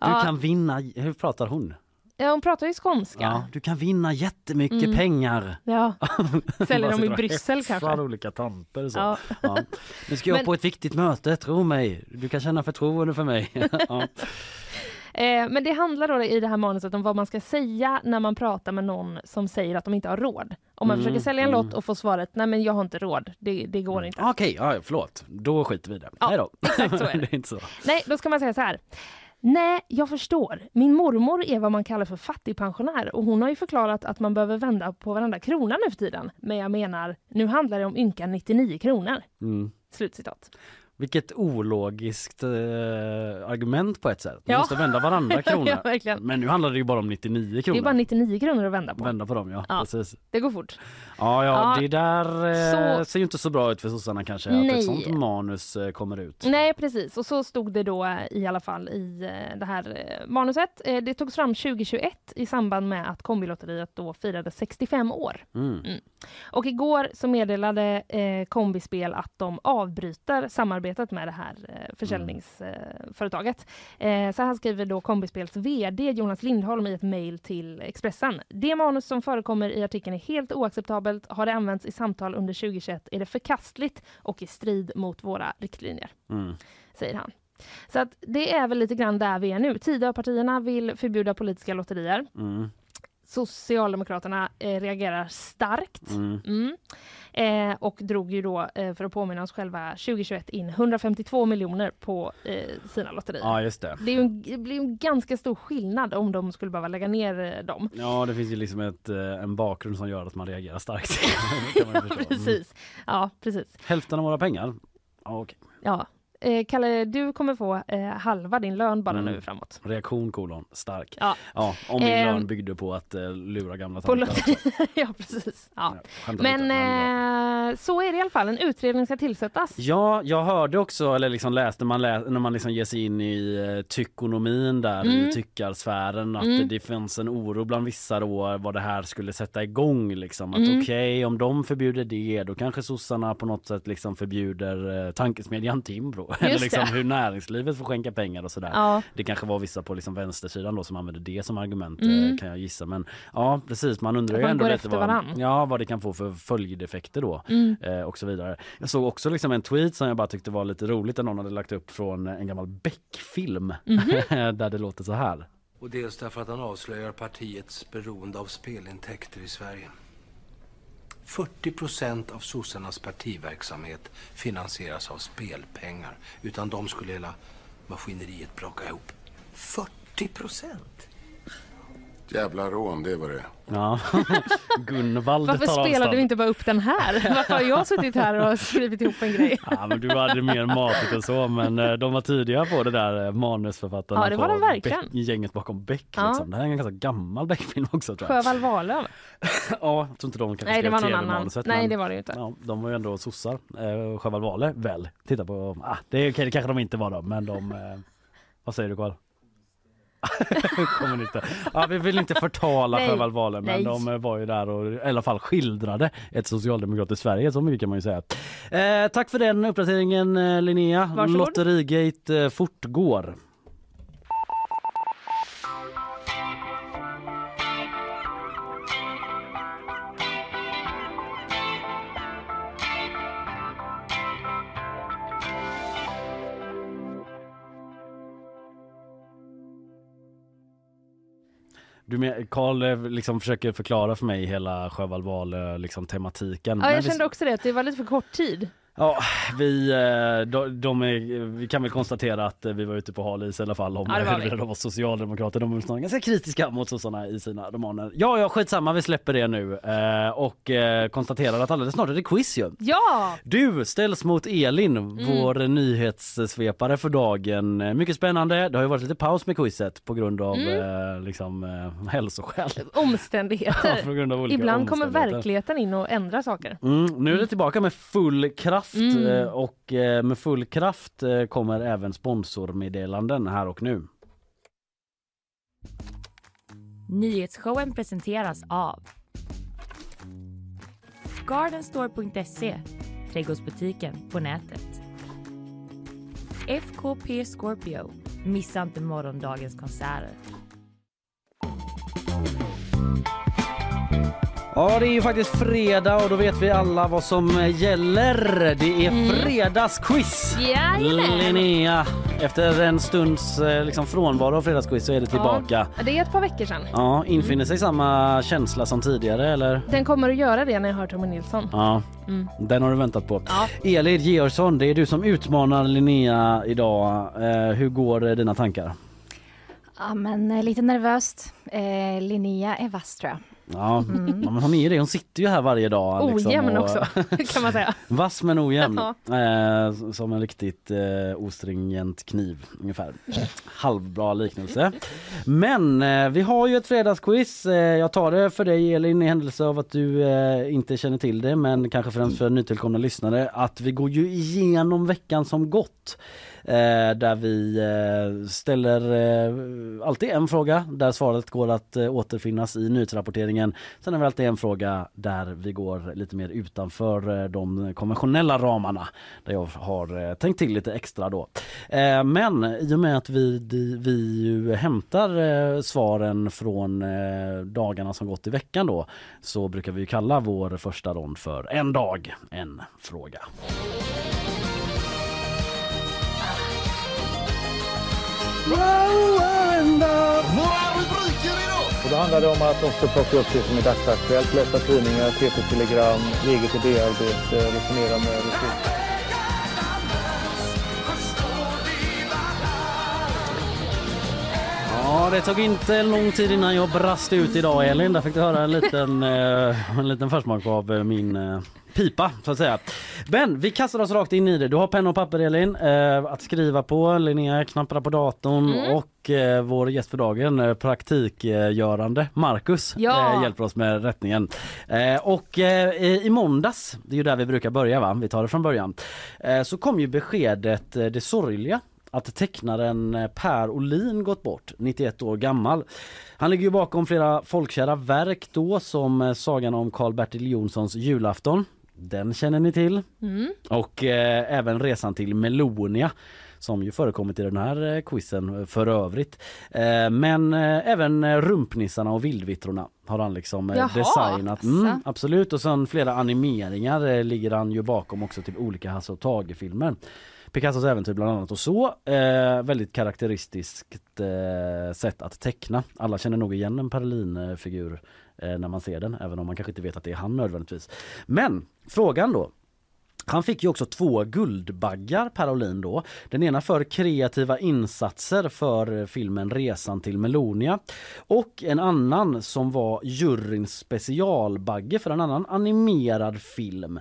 (laughs) du kan vinna, hur pratar hon? Ja, hon pratar ju skånska. Ja, du kan vinna jättemycket Mm. pengar. Ja. (laughs) Säljer Bara de i Bryssel kanske? olika tanter så. Ja. Ja. Nu ska jag Men- på ett viktigt möte, tro mig. Du kan känna förtroende för mig. (laughs) ja. Eh, men det handlar då i det här manuset om vad man ska säga när man pratar med någon som säger att de inte har råd. Om man Mm, försöker sälja en mm. lott och får svaret nej men jag har inte råd, det, det går inte. Okej, ja, förlåt. Då skiter vi i det. Ja, Hej då. exakt så är (laughs) det. det är inte så. Nej, då ska man säga så här. Nej, jag förstår. Min mormor är vad man kallar för fattigpensionär och hon har ju förklarat att man behöver vända på varenda krona nu för tiden. Men jag menar, nu handlar det om ynka 99 kronor. Mm. Slutcitat. Vilket ologiskt eh, argument på ett sätt. Man Ja. måste vända varandra (laughs) krona. ja. Men nu handlar det ju bara om 99 kronor. Det är bara 99 kronor att vända på. Vända på dem ja, Ja. precis. Det går fort. Ja, ja, det där eh, så- ser ju inte så bra ut för sossarna kanske att Nej. ett sånt manus eh, kommer ut. Nej, precis. Och så stod det då eh, i alla fall i eh, det här eh, manuset. Det togs fram 2021 i samband med att Kombilotteriet då firade 65 år. Mm. Och igår så meddelade Kombispel att de avbryter samarbetet med det här eh, försäljningsföretaget. Eh, så här skriver då Kombispels VD Jonas Lindholm i ett mejl till Expressen. Det manus som förekommer i artikeln är helt oacceptabelt. Har det använts i samtal under 2021 är det förkastligt och i strid mot våra riktlinjer, Mm. säger han. Så att det är väl lite grann där vi är nu. Tidöpartierna vill förbjuda politiska lotterier. Mm. Socialdemokraterna eh, reagerar starkt. Mm. Mm. Eh, och drog ju då, eh, för att påminna oss själva, 2021 in 152 miljoner på eh, sina lotterier. Ja just det. Det, en, det blir en ganska stor skillnad om de skulle behöva lägga ner eh, dem. Ja det finns ju liksom ett, eh, en bakgrund som gör att man reagerar starkt. (laughs) Ja. Mm. precis. Ja, precis. Hälften av våra pengar? Ja, okej. Ja. Eh, Kalle, du kommer få eh, halva din lön bara Mm. nu framåt. Reaktion kolon stark. Ja. Ja, om min Ehm. lön byggde på att eh, lura gamla tanter (laughs) ja, precis. Ja. Ja, Men lite, ja. eh, så är det i alla fall. En utredning ska tillsättas. Ja, jag hörde också, eller liksom läste man lä när man liksom ger sig in i eh, tyckonomin där Mm. i tyckarsfären att Mm. det finns en oro bland vissa då vad det här skulle sätta igång liksom. Att Mm. okej, om de förbjuder det då kanske sossarna på något sätt liksom förbjuder eh, tankesmedjan Timbro. Eller liksom hur näringslivet får skänka pengar och sådär. Ja. Det kanske var vissa på liksom vänstersidan då som använde det som argument Mm. eh, kan jag gissa. Men ja precis, man undrar ju ändå lite vad, ja, vad det kan få för följdeffekter då Mm. eh, och så vidare. Jag såg också liksom en tweet som jag bara tyckte var lite roligt där någon hade lagt upp från en gammal Beck-film Mhm. (laughs) där det låter så här. Och dels därför att han avslöjar partiets beroende av spelintäkter i Sverige. 40 procent av sossarnas partiverksamhet finansieras av spelpengar. Utan de skulle hela maskineriet braka ihop. 40 procent? Jävla rån, det var det. Ja, (laughs) Gunvald Varför tar avstånd. du inte bara upp den här? Varför har jag suttit här och skrivit ihop en grej? Ja, men du hade mer matigt än så men eh, de var tidiga på det där eh, manusförfattarna Ja, det var de verkligen. Beck, gänget bakom Beck. Ja. Liksom. Det här är en ganska gammal Beck-film också tror jag. Sjöwall Wahlöö? (laughs) Ja, jag tror inte de kanske Nej, det var någon annan. TV-manuset, Nej, men- det var det inte. Ja, de var ju ändå sossar. Eh, Sjöwall Wahlöö väl? Titta på, ah, det, är okej, det kanske de inte var då men de, eh, vad säger du Karl? (laughs) Kommunister. Ja, vi vill inte förtala. Sjöwall Wahlöö men de eh, var ju där och i alla fall skildrade ett socialdemokratiskt Sverige, så mycket kan man ju säga. Eh, tack för den uppdateringen eh, Linnea. Varsågod. Lotterigate eh, fortgår. Du med, Karl eh, liksom försöker förklara för mig hela Sjöwall Wahlöö liksom tematiken. Ja, Men jag vi- kände också det, att det var lite för kort tid. Ja, vi, eh, de, de är, vi kan väl konstatera att eh, vi var ute på hal is i alla fall om Ja, huruvida de var socialdemokrater. De var ganska kritiska mot sossarna i sina romaner. Ja, ja, skitsamma, vi släpper det nu eh, och konstaterar att alldeles snart är det quiz ju. Ja! Du ställs mot Elin, Mm. vår nyhetssvepare för dagen. Mycket spännande. Det har ju varit lite paus med quizet på grund av Mm. liksom, hälsoskäl. (laughs) Omständigheter. (laughs) Ja, Ibland kommer verkligen in och ändrar saker. Mm, nu är det tillbaka med full kraft Mm. eh, och eh, med full kraft eh, kommer även sponsormeddelanden här och nu. Nyhetsshowen presenteras av Gardenstore.se Trädgårdsbutiken på nätet. FKP Scorpio. Missa inte morgondagens konserter. Ja, det är ju faktiskt fredag och då vet vi alla vad som gäller. Det är fredagsquiz! Jajamän! Linnea, efter en stunds eh, liksom frånvaro av fredagsquiz så är det tillbaka. Ja, det är ett par veckor sedan. Ja, infinner sig samma känsla som tidigare eller? Den kommer att göra det när jag hör Tommy Nilsson. Ja, Mm. den har du väntat på. Ja. Elin Georgsson, det är du som utmanar Linnea idag. Eh, hur går eh, dina tankar? Ja, men eh, lite nervöst. Eh, Linnea är vass tror jag. Ja, Mm. ja, men hon är ju det. Hon sitter ju här varje dag. liksom, Ojämn och- också, (laughs) kan man säga. Vass men ojämn. Eh, som en riktigt eh, ostringent kniv ungefär. Halvbra liknelse. Men eh, vi har ju ett fredagsquiz. Eh, jag tar det för dig Elin i händelse av att du eh, inte känner till det men kanske främst för nytillkomna lyssnare att vi går ju igenom veckan som gått. Eh, där vi eh, ställer eh, alltid en fråga där svaret går att eh, återfinnas i nyhetsrapporteringen. Sen har vi alltid en fråga där vi går lite mer utanför eh, de konventionella ramarna. Där jag har eh, tänkt till lite extra då. Eh, men i och med att vi, vi ju hämtar eh, svaren från eh, dagarna som gått i veckan då så brukar vi ju kalla vår första rond för En dag, en fråga. Några rubriker idag! Och då handlar det om att också plocka upp det som är dagsaktuellt, läsa tidningar, TT-telegram, eget idéarbete, resonera med resurser. Ja, det tog inte lång tid innan jag brast ut idag Elin. Där fick du höra en liten, (laughs) eh, en liten försmak av eh, min eh, pipa så att säga. Men vi kastar oss rakt in i det. Du har penna och papper Elin att skriva på. Linnea knappar på datorn Mm. och vår gäst för dagen praktikgörande Marcus Ja. hjälper oss med rättningen. Och i måndags, det är ju där vi brukar börja va? Vi tar det från början. Så kom ju beskedet, det sorgliga att tecknaren eh, Per Olin gått bort, 91 år gammal. Han ligger ju bakom flera folkkära verk då som eh, sagan om Karl-Bertil Jonssons julafton. Den känner ni till. Mm. Och eh, även resan till Melonia som ju förekommit i den här eh, quizen för övrigt. Eh, men eh, även Rumpnissarna och Vildvittrorna har han liksom Jaha, designat. Mm, absolut och sen flera animeringar ligger han ju bakom också till olika Hasse och Tage-filmer. Picassos äventyr bland annat och så. Eh, väldigt karaktäristiskt eh, sätt att teckna. Alla känner nog igen en Perlin-figur eh, när man ser den, även om man kanske inte vet att det är han nödvändigtvis. Men frågan då. Han fick ju också två Guldbaggar Parolin då. Den ena för kreativa insatser för filmen Resan till Melonia och en annan som var juryns specialbagge för en annan animerad film.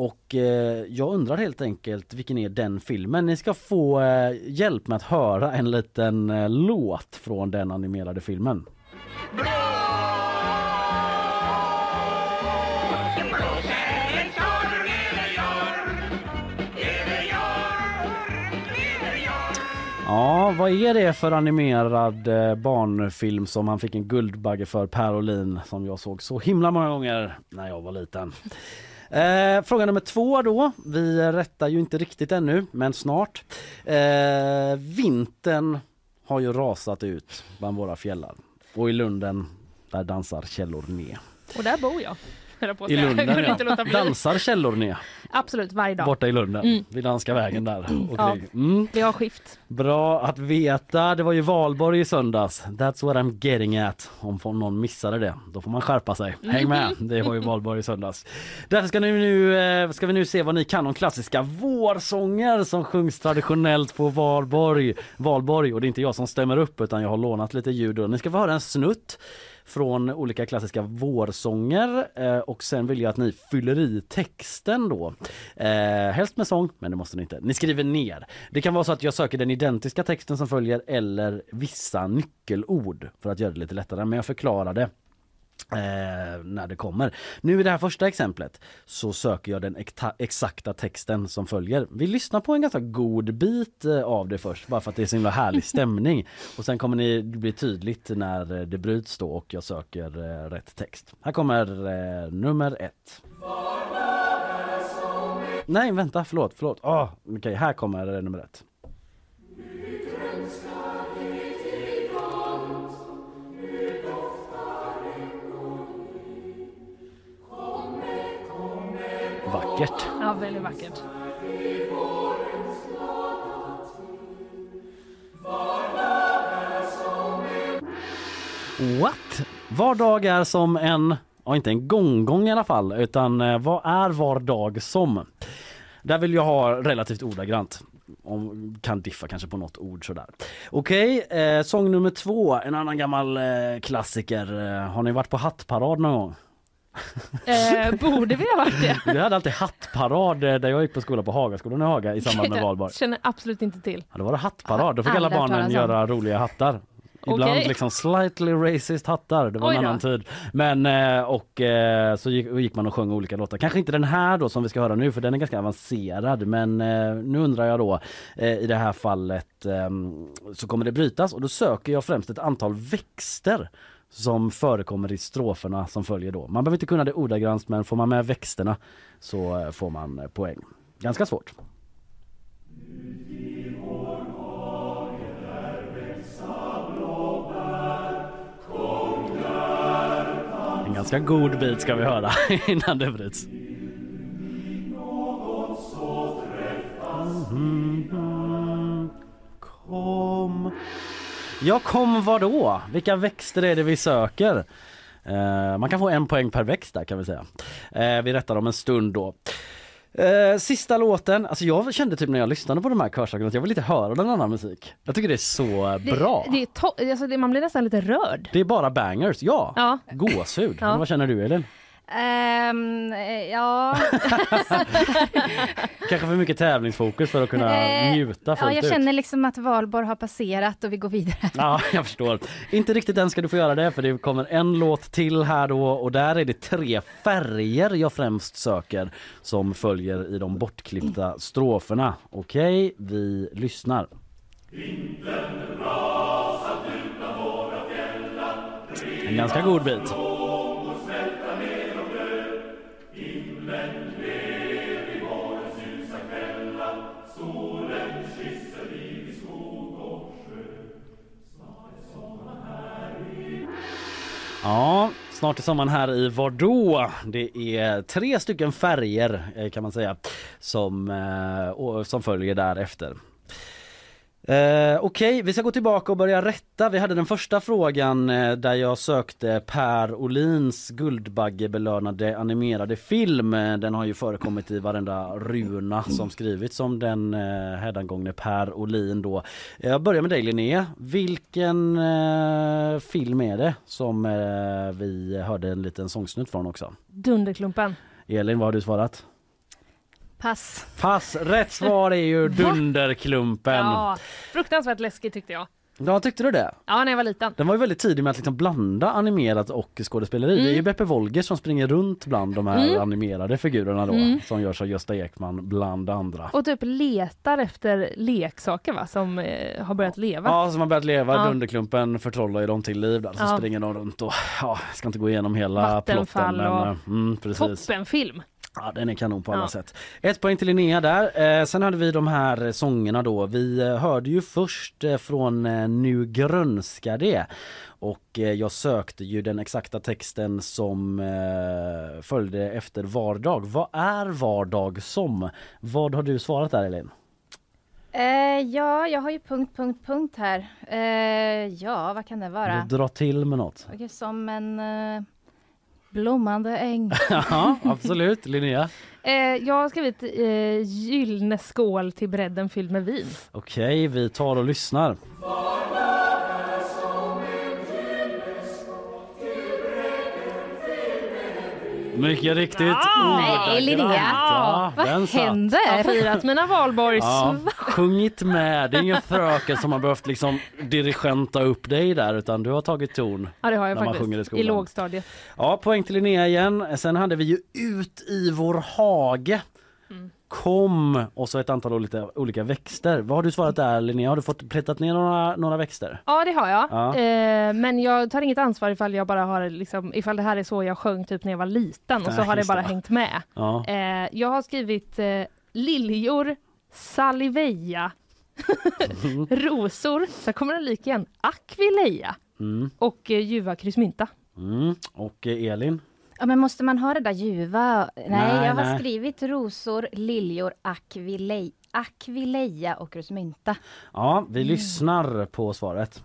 Och eh, jag undrar helt enkelt vilken är den filmen? Ni ska få eh, hjälp med att höra en liten eh, låt från den animerade filmen. Ja, vad är det för animerad eh, barnfilm som han fick en Guldbagge för Per Olin som jag såg så himla många gånger när jag var liten. Eh, fråga nummer två då. Vi rättar ju inte riktigt ännu, men snart. Eh, vintern har ju rasat ut bland våra fjällar och i Lunden där dansar källor ner. Och där bor jag på I. Lunden ja. Dansar källor ner Absolut, varje dag. borta i Lunden Mm. vid Danska vägen där. Och Ja. mm. Vi har skift. Bra att veta. Det var ju valborg i söndags. That's what I'm getting at. Om någon missade det, då får man skärpa sig. Häng med, det var ju valborg i söndags. Därför ska, ni nu, eh, ska vi nu se vad ni kan om klassiska vårsånger som sjungs traditionellt på valborg. valborg. Och det är inte jag som stämmer upp utan jag har lånat lite ljud. Ni ska få höra en snutt från olika klassiska vårsånger eh, och sen vill jag att ni fyller i texten då. Eh, helst med sång, men det måste ni inte. Ni skriver ner. Det kan vara så att jag söker den identiska texten som följer eller vissa nyckelord för att göra det lite lättare, men jag förklarar det. Eh, när det kommer. Nu i det här första exemplet så söker jag den exakta texten som följer. Vi lyssnar på en ganska god bit eh, av det först bara för att det är så himla härlig (laughs) stämning. Och sen kommer det blir tydligt när eh, det bryts då och jag söker eh, rätt text. Här kommer eh, nummer ett. Nej vänta, förlåt, förlåt. Ah, Okej, här kommer eh, nummer ett. Vackert. Ja, väldigt vackert. What? Var dag är som en, ja inte en gånggång i alla fall, utan eh, vad är var dag som? Där vill jag ha relativt ordagrant. Om, kan diffa kanske på något ord sådär. Okej, eh, sång nummer två, en annan gammal eh, klassiker. Eh, har ni varit på hattparad någon gång? Eh, borde vi ha varit det? (laughs) Vi hade alltid hattparad eh, där jag gick på skola på Hagaskolan i Haga i samband med (laughs) valborg. Känner absolut inte till. Ja, då var det hattparad, då fick alla barnen göra roliga hattar. Ibland Okej. liksom slightly racist hattar, det var Oj en då. annan tid. Men eh, och eh, så gick, gick man och sjöng olika låtar. Kanske inte den här då som vi ska höra nu för den är ganska avancerad. Men nu undrar jag då i det här fallet ehm, så kommer det brytas och då söker jag främst ett antal växter som förekommer i stroferna som följer då. Man behöver inte kunna det ordagrant men får man med växterna så eh, får man eh, poäng. Ganska svårt. En ganska god bit ska vi höra (laughs) innan det bryts. Mm -hmm. Kom. Ja, kom vad då? Vilka växter är det vi söker? Eh, man kan få en poäng per växt där kan vi säga. Eh, vi rättar om en stund då. Eh, sista låten, alltså jag kände typ när jag lyssnade på de här körsakerna att jag vill inte höra någon annan musik. Jag tycker det är så bra. Det, det är alltså det, man blir nästan lite rörd. Det är bara bangers, ja. Ja. Gåshud. Ja. Vad känner du Elin? Eh, ja. (laughs) Kanske för mycket tävlingsfokus för att kunna Eh, njuta fullt ja, jag ut. känner liksom att valborg har passerat och vi går vidare. Ja, jag förstår. Inte riktigt än ska du få göra det för det kommer en låt till här då och där är det tre färger jag främst söker som följer i de bortklippta stroferna. Okej, vi lyssnar. En ganska god bit. Ja, snart är sommaren här i Vardå. Det är tre stycken färger eh, kan man säga som, eh, som följer därefter. Eh, Okej, vi ska gå tillbaka och börja rätta. Vi hade den första frågan eh, där jag sökte Per Olins Guldbaggebelönade animerade film. Eh, Den har ju förekommit i varenda runa som skrivits om den eh, hädangångne Per Olin då. Jag börjar med dig Linnea. Vilken eh, film är det som eh, vi hörde en liten sångsnutt från också? Dunderklumpen. Elin, vad har du svarat? Pass. Pass! Rätt svar är ju (laughs) Dunderklumpen. Ja, fruktansvärt läskigt tyckte jag. Ja, tyckte du det? Ja, när jag var liten. Den var ju väldigt tidig med att liksom blanda animerat och skådespeleri. Mm. Det är ju Beppe Wolger som springer runt bland de här Mm. animerade figurerna då Mm. som görs av Gösta Ekman bland andra. Och typ letar efter leksaker va, som eh, har börjat leva. Ja, som har börjat leva. Ja. Dunderklumpen förtrollar ju dem till liv där. Så Ja. springer de runt och ja, ska inte gå igenom hela Vattenfall plotten. Men, och- eh, mm, precis. Toppenfilm! Ja, den är kanon på alla Ja. sätt. Ett poäng till Linnea där. Eh, sen hade vi de här sångerna då. Vi eh, hörde ju först eh, från eh, Nu grönska det. Och jag sökte ju den exakta texten som eh, följde efter vardag. Vad är vardag som? Vad har du svarat där Elin? Eh, ja, jag har ju punkt, punkt, punkt här. Eh, ja, vad kan det vara? Du drar till med något. Okej, som en blommande äng. (laughs) Ja, absolut. Linnea? Eh, jag har skrivit eh, gyllene skål till bredden fylld med vin. Okej, vi tar och lyssnar. Mycket riktigt. Ja! Nej, Linnea. Ja, Vad den satt. händer? Jag har firat mina valborgs... Ja, sjungit med. Det är ingen fröken som har behövt liksom dirigenta upp dig där utan du har tagit ton. Ja, det har jag när man sjunger i faktiskt. skolan. I lågstadiet. Ja, poäng till Linnea igen. Sen hade vi ju Ut i vår hage. Kom och så ett antal olika, olika växter. Vad har du svarat där Linnea? Har du fått plättat ner några, några växter? Ja, det har jag. Ja. Eh, men jag tar inget ansvar ifall jag bara har liksom, ifall det här är så jag sjöng typ när jag var liten och så har det bara hängt med. Ja. Eh, jag har skrivit eh, liljor, saliveja, (laughs) rosor, sen kommer den lik igen, akvileja Mm. och eh, ljuva kryssmynta. Mm. Och eh, Elin? Ja, men måste man ha det där ljuva? Nej, Nej, jag har nej. skrivit rosor, liljor, akvilej, akvileja och rusmynta. Ja, vi lyssnar på svaret.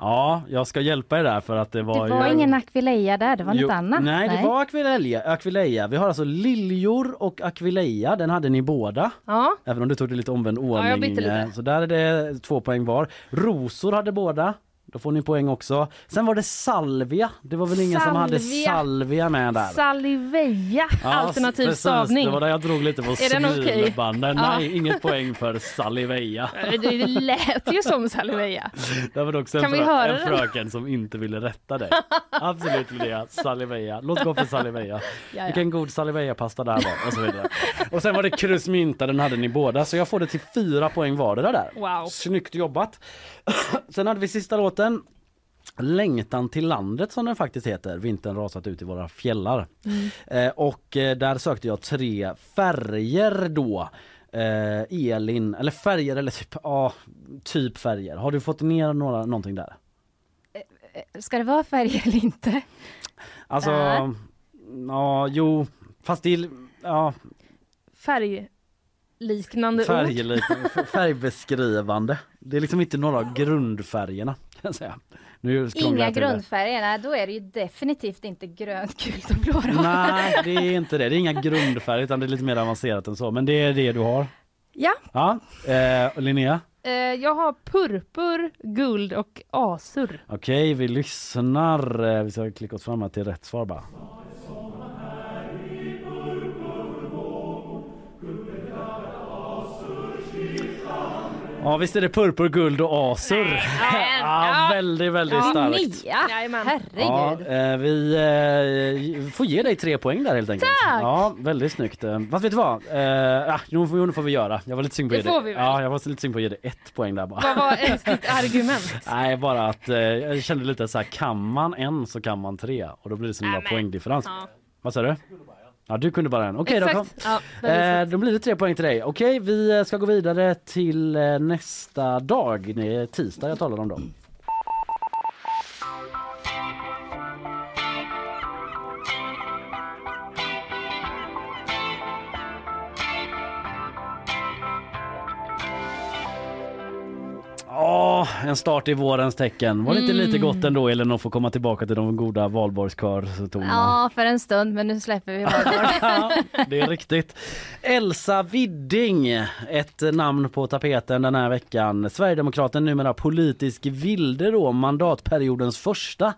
Ja, jag ska hjälpa er där för att det var Det var ju... ingen akvileja där, det var Jo, något annat. Nej, det var akvileja, akvileja. Vi har alltså liljor och akvileja. Den hade ni båda. Ja, Även om du tog det lite omvänd ordning. jag bytte lite. eh, Så där är det två poäng var. Rosor hade båda. Då får ni poäng också. Sen var det salvia. Det var väl ingen som hade Salvia. salvia med där. saliveja, Ja, alternativ precis. stavning. Det var där jag drog lite på smilbanden. Ja. Nej, inget poäng för saliveja. Det lät ju som saliveja. Det var också en, Kan vi frö- höra en den? fröken som inte ville rätta dig. Absolut Linnea, saliveja. Låt gå för saliveja. ja. Vilken god saliveja-pasta där var och så vidare. Och sen var det krusmynta, den hade ni båda. Så jag får det till fyra poäng vardera där. Wow. Snyggt jobbat. Sen hade vi sista låten. Längtan till landet som den faktiskt heter. Vintern rasat ut i våra fjällar. Mm. Eh, och eh, där sökte jag tre färger då. Eh, Elin, eller färger eller typ, ja, typ färger. Har du fått ner några, någonting där? Ska det vara färger eller inte? Alltså, ja jo, fast det ja, Färgliknande ord. färgliknande, färgbeskrivande. Det är liksom inte några av (laughs) grundfärgerna (laughs) jag säga. Nu Inga grundfärger, nej då är det ju definitivt inte grönt, gult och blå då. Nej, det är inte det. Det är inga (laughs) grundfärger utan det är lite mer avancerat än så. Men det är det du har. Ja. Ja, eh, Linnea? Eh, jag har purpur, guld och azur. Okej, vi lyssnar. Eh, Vi ska klicka oss fram till rätt svar bara. Ja visst är det purpur, guld och azur. (laughs) Ja, väldigt, väldigt starkt. Mia, Jajamän. Ja, herregud. eh, vi eh, får ge dig tre poäng där helt enkelt. Tack! Ja, väldigt snyggt. Eh, Fast vet du vad? Eh, ja, det får vi göra. Jag var lite sugen på Det att ge får dig. vi väl? Ja, jag var lite sugen på att ge dig ett poäng där bara. Vad var ens ditt argument? (laughs) Nej, bara att jag kände lite så här, kan man en så kan man tre och då blir det så himla poängdifferens. Ja. Vad sa du? Ja, du kunde bara en. Okej då. Kom. Ja, Eh, då blir det tre poäng till dig. Okej, vi eh, ska gå vidare till eh, nästa dag. Det är tisdag jag talar om då. Ja, en start i vårens tecken. Var det inte lite gott ändå eller att få komma tillbaka till de goda valborgskörtonerna? Ja, för en stund, men nu släpper vi (laughs) valborg. det är riktigt. Elsa Widding, ett namn på tapeten den här veckan. Sverigedemokraten numera politisk vilde då, mandatperiodens första.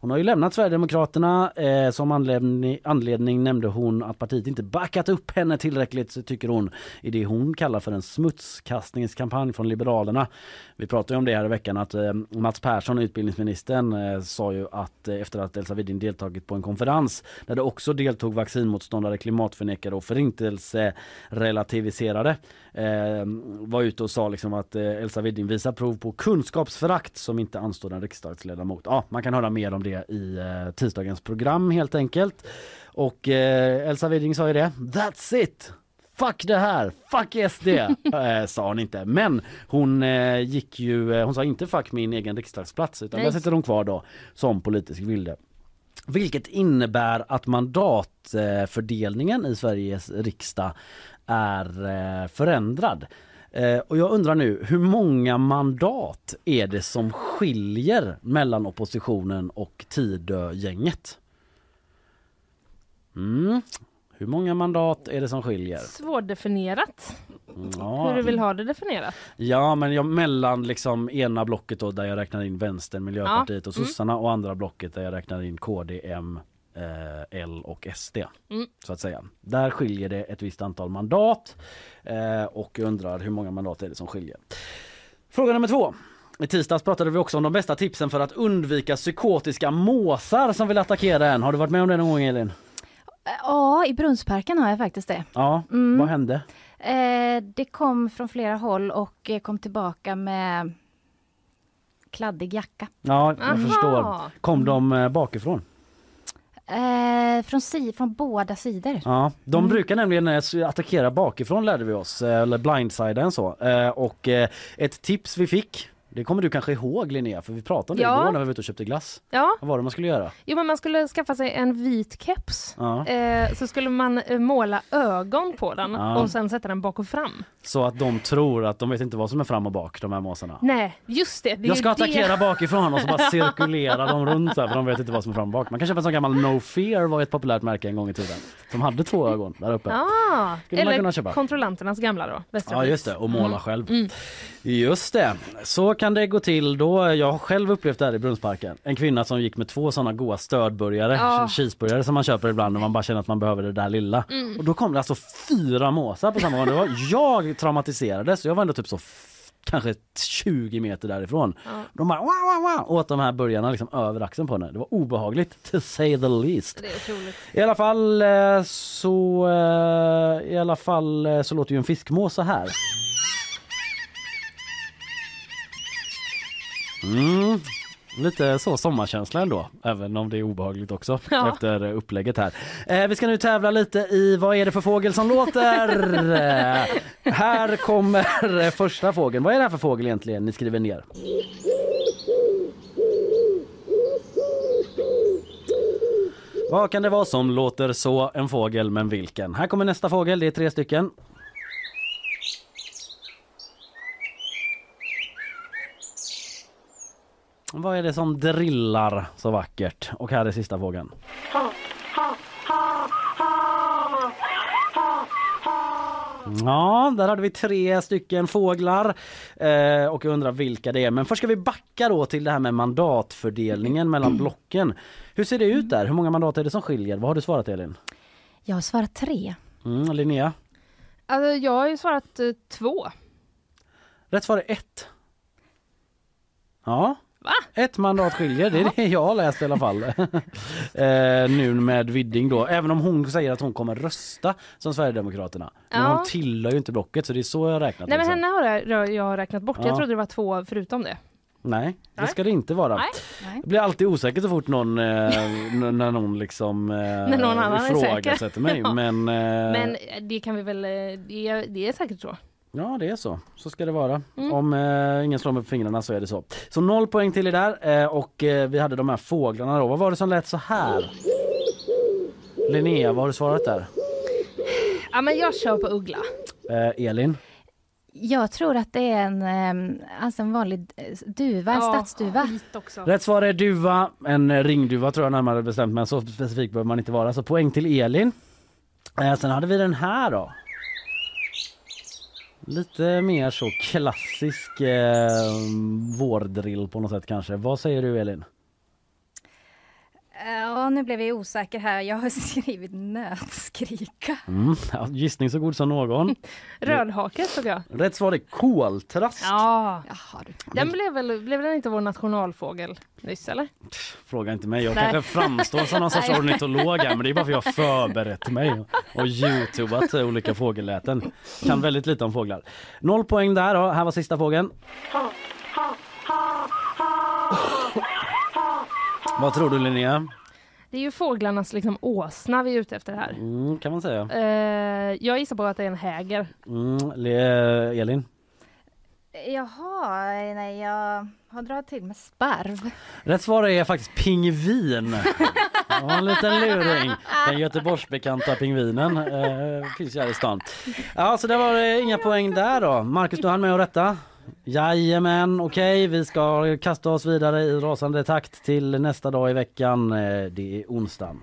Hon har ju lämnat Sverigedemokraterna. Eh, som anledning, anledning nämnde hon att partiet inte backat upp henne tillräckligt, tycker hon, i det hon kallar för en smutskastningskampanj från Liberalerna. Vi pratade ju om det här i veckan att eh, Mats Persson, utbildningsministern, eh, sa ju att eh, efter att Elsa Widin deltagit på en konferens där det också deltog vaccinmotståndare, klimatförnekare och förintelserelativiserade eh, var ute och sa liksom att eh, Elsa Widin visar prov på kunskapsförakt som inte anstår en riksdagsledamot. Ja, man kan höra mer om det i eh, tisdagens program helt enkelt. Och eh, Elsa Widding sa ju det, that's it! Fuck det här, fuck SD, (laughs) eh, sa hon inte. Men hon eh, gick ju, eh, hon sa inte fuck min egen riksdagsplats utan Nej. där sitter hon kvar då som politisk vilde. Vilket innebär att mandatfördelningen i Sveriges riksdag är eh, förändrad. Eh, Och jag undrar nu, hur många mandat är det som skiljer mellan oppositionen och Tidögänget? Mm. Hur många mandat är det som skiljer? Svårdefinierat. Ja, Hur du vill ha det definierat. Ja men jag mellan liksom ena blocket då där jag räknar in vänstern, Miljöpartiet och Mm. sossarna och andra blocket där jag räknar in KD, M, eh, L och SD. Mm. Så att säga. Där skiljer det ett visst antal mandat eh, och jag undrar hur många mandat är det som skiljer. Fråga nummer två. I tisdags pratade vi också om de bästa tipsen för att undvika psykotiska måsar som vill attackera en. Har du varit med om det någon gång Elin? Ja, i Brunnsparken har jag faktiskt det. Ja, Mm. vad hände? Eh, det kom från flera håll och eh, kom tillbaka med kladdig jacka. Ja, jag Aha. förstår. Kom de eh, bakifrån? Eh, från, si, från båda sidor. Ja, de Mm. brukar nämligen eh, attackera bakifrån lärde vi oss, eh, eller blindsida så. Eh, Och eh, ett tips vi fick, det kommer du kanske ihåg Linnea, för vi pratade om det Ja. igår när vi var ute och köpte glass. Ja, Vad var det man skulle göra? jo, men man skulle skaffa sig en vit keps. Ja. Eh, så skulle man eh, måla ögon på den Ja. och sen sätta den bak och fram. Så att de tror att de vet inte vad som är fram och bak, de här måsarna. Nej, just det. det Jag ska attackera det. (laughs) bakifrån och så bara cirkulera dem runt så här, för de vet inte vad som är fram och bak. Man kan köpa en sån gammal No Fear var ett populärt märke en gång i tiden. Som hade två ögon där uppe. Ah, Skulle eller kontrollanternas gamla då. Västra Ja just det, och måla Mm. själv. Mm. Just det, så kan det gå till då. Jag har själv upplevt det här i Brunnsparken. En kvinna som gick med två sådana goda stödburgare, Ja. cheeseburgare som man köper ibland när man bara känner att man behöver det där lilla. Mm. Och då kom det alltså fyra måsar på samma gång. (laughs) Jag traumatiserades, jag var ändå typ så kanske 20 meter därifrån. Ja. De bara wow, wow, wow, åt de här burgarna liksom över axeln på henne. Det var obehagligt to say the least. I alla fall eh, så eh, i alla fall eh, så låter ju en fiskmås så här. Mm. Lite så sommarkänsla ändå, även om det är obehagligt också (laughs) Ja. efter upplägget här. Eh, vi ska nu tävla lite i vad är det för fågel som låter? eh, (laughs) här kommer första fågeln. Vad är det här för fågel egentligen? Ni skriver ner. Vad kan det vara som låter så en fågel men vilken? Här kommer nästa fågel, det är tre stycken. Vad är det som drillar så vackert? Och här är sista fågeln. Ja, där hade vi tre stycken fåglar eh, och jag undrar vilka det är. Men först ska vi backa då till det här med mandatfördelningen mellan blocken. Hur ser det ut där? Hur många mandat är det som skiljer? Vad har du svarat Elin? Jag har svarat tre. Mm, Linnea? Alltså, jag har ju svarat eh, två. Rätt svar är ett. Ja. Va? Ett mandat skiljer, det är det jag har läst i alla fall. (laughs) eh, nu med Widding då, även om hon säger att hon kommer rösta som Sverigedemokraterna. Men Ja. hon tillhör ju inte blocket så det är så jag har räknat. Nej men liksom. henne har jag, jag har räknat bort. Ja. Jag trodde det var två förutom det. Nej, det Nej. ska det inte vara. Nej. Jag blir alltid osäker så fort någon, eh, n- (laughs) när någon liksom eh, När någon annan är säker. ifrågasätter mig. (laughs) Ja. Men, eh, Men det kan vi väl, eh, det, är- det är säkert så. Ja det är så, så ska det vara. Mm. Om eh, ingen slår mig på fingrarna så är det så. Så noll poäng till er där eh, och eh, vi hade de här fåglarna då. Vad var det som lät så här? Linnea, vad har du svarat där? Ja men jag kör på uggla. Eh, Elin? Jag tror att det är en, ehm, alltså en vanlig eh, duva, en Ja, stadsduva. Rätt svar är duva, en eh, ringduva tror jag närmare bestämt men så specifik behöver man inte vara. Så poäng till Elin. Eh, sen hade vi den här då. Lite mer så klassisk eh, vårdrill på något sätt kanske. Vad säger du Elin? Ja, nu blev jag osäker här. Jag har (laughs) skrivit nötskrika. Mm, ja, gissning så god som någon. (laughs) Rödhake såg jag. Rätt svar är koltrast. Ja. Jaha, du. Den blev väl, blev den inte vår nationalfågel nyss eller? Fråga inte mig. Jag Nej. kanske framstår som någon sorts ornitolog här men det är bara för att jag har förberett mig och, och youtubat olika fågelläten. Kan väldigt lite om fåglar. Noll poäng där. Här var sista fågeln. Vad tror du Linnea? Det är ju fåglarnas liksom åsna vi är ute efter här. Mm, kan man säga. Eh, jag gissar på att det är en häger. Mm, Le- Elin? Jaha, nej, jag har dragit till med sparv. Rätt svar är faktiskt pingvin. Var en liten luring. Den Göteborgsbekanta pingvinen eh, finns ju här i stan. Ja, så det var eh, inga poäng där då. Marcus, du hann med att rätta? Jajamän, okej, vi ska kasta oss vidare i rasande takt till nästa dag i veckan. Eh, det är onsdagen.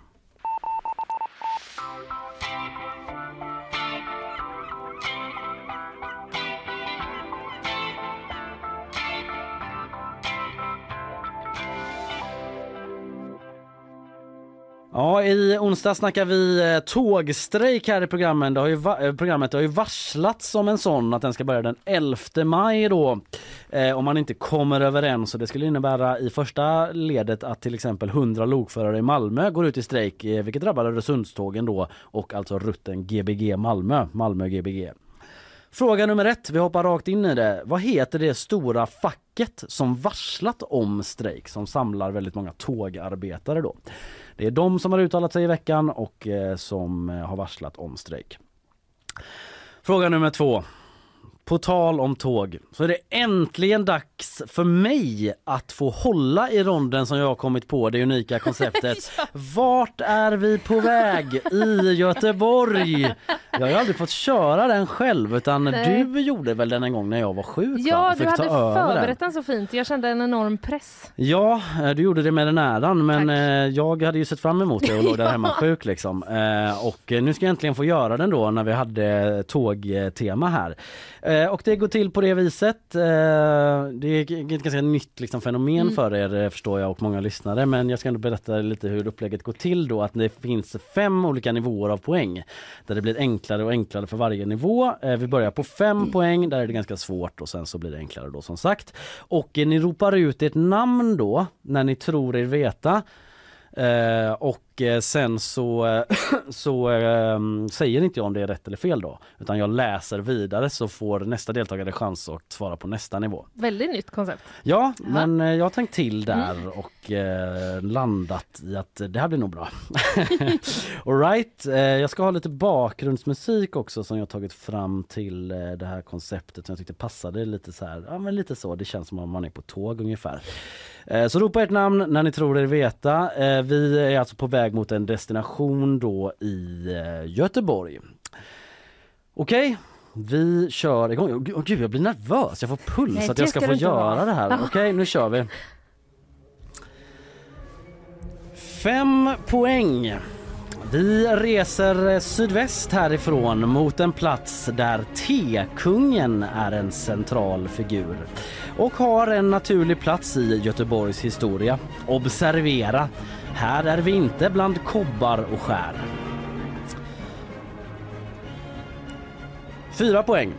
Ja, i onsdag snackar vi eh, tågstrejk här i programmet. Det har ju va- eh, programmet har ju varslats om en sån att den ska börja den 11 maj då. Eh, om man inte kommer överens och det skulle innebära i första ledet att till exempel 100 lokförare i Malmö går ut i strejk eh, vilket drabbar Öresundstågen då och alltså rutten Gbg Malmö, Malmö Gbg. Fråga nummer ett, vi hoppar rakt in i det. Vad heter det stora facket som varslat om strejk som samlar väldigt många tågarbetare då? Det är de som har uttalat sig i veckan och eh, som eh, har varslat om strejk. Fråga nummer två. På tal om tåg så är det äntligen dags för mig att få hålla i ronden som jag har kommit på, det unika konceptet. (laughs) Vart är vi på väg i Göteborg? Jag har aldrig fått köra den själv utan Nej. du gjorde väl den en gång när jag var sjuk? Ja, du hade över den. förberett den så fint. Jag kände en enorm press. Ja, eh, du gjorde det med den äran men eh, jag hade ju sett fram emot det och låg där (laughs) hemma sjuk liksom. Eh, Och nu ska jag äntligen få göra den då när vi hade tågtema här. Eh, Och det går till på det viset. Eh, Det är ett ganska nytt liksom fenomen Mm. för er eh, förstår jag och många lyssnare men jag ska ändå berätta lite hur upplägget går till då att det finns fem olika nivåer av poäng där det blir enklare och enklare för varje nivå. Eh, Vi börjar på fem poäng, där är det ganska svårt och sen så blir det enklare då som sagt. Och ni ropar ut ert namn då när ni tror er veta. Och och eh, sen så, eh, (clears throat) så eh, säger inte jag om det är rätt eller fel då utan jag läser vidare så får nästa deltagare chans att svara på nästa nivå. Väldigt nytt koncept. Ja, men eh, jag har tänkt till där och eh, landat i att det här blir nog bra. (laughs) Alright, jag ska ha lite bakgrundsmusik också som jag tagit fram till det här konceptet som jag tyckte passade lite så här, ja men lite så, det känns som om man är på tåg ungefär. Så ropa ert namn när ni tror er veta. Vi är alltså på väg mot en destination då i eh, Göteborg. Okej, vi kör igång. Åh, gud, jag blir nervös, jag får puls Nej, att jag ska få göra vara. det här. Okej, nu kör vi. Fem poäng. Vi reser sydväst härifrån mot en plats där T-kungen är en central figur och har en naturlig plats i Göteborgs historia. Observera, här är vi inte bland kobbar och skär. Fyra poäng.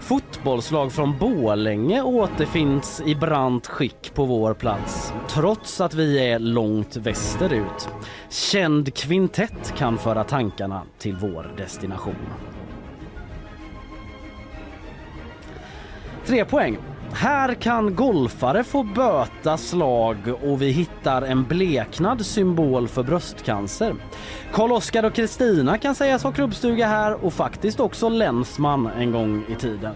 Fotbollslag från Borlänge återfinns i brant skick på vår plats trots att vi är långt västerut. Känd kvintett kan föra tankarna till vår destination. Tre poäng. Här kan golfare få böta slag och vi hittar en bleknad symbol för bröstcancer. Karl-Oskar och Kristina kan sägas ha klubbstuga här och faktiskt också länsman en gång i tiden.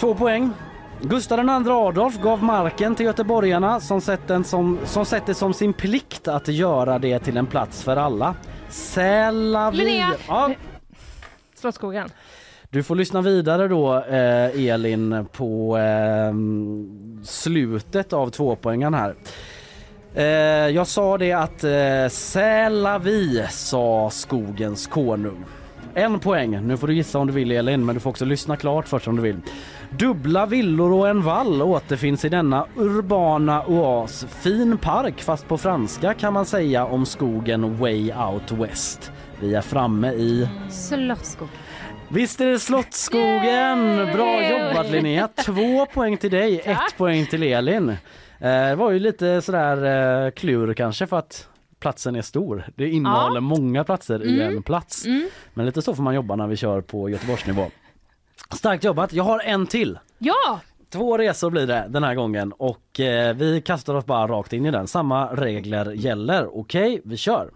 Två poäng. Gustav II Adolf gav marken till göteborgarna som sett, den som, som sett det som sin plikt att göra det till en plats för alla. Sälavi... Linnea! Ja, Slottsskogen du får lyssna vidare då eh, Elin på eh, slutet av tvåpoängen här. Eh, jag sa det att eh, Sälavi sa skogens konung. En poäng. Nu får du gissa om du vill Elin men du får också lyssna klart först om du vill. Dubbla villor och en vall återfinns i denna urbana oas. Fin park fast på franska kan man säga om skogen Way Out West. Vi är framme i Slottsskogen. Visst är det Slottsskogen! Bra jobbat Linnea! Två poäng till dig, ett poäng till Elin. Eh, Det var ju lite sådär eh, klur kanske för att platsen är stor. Det innehåller många platser i en plats. Men lite så får man jobba när vi kör på Göteborgsnivå. Starkt jobbat! Jag har en till. Ja! Två resor blir det den här gången och eh, vi kastar oss bara rakt in i den. Samma regler gäller. Okej, vi kör!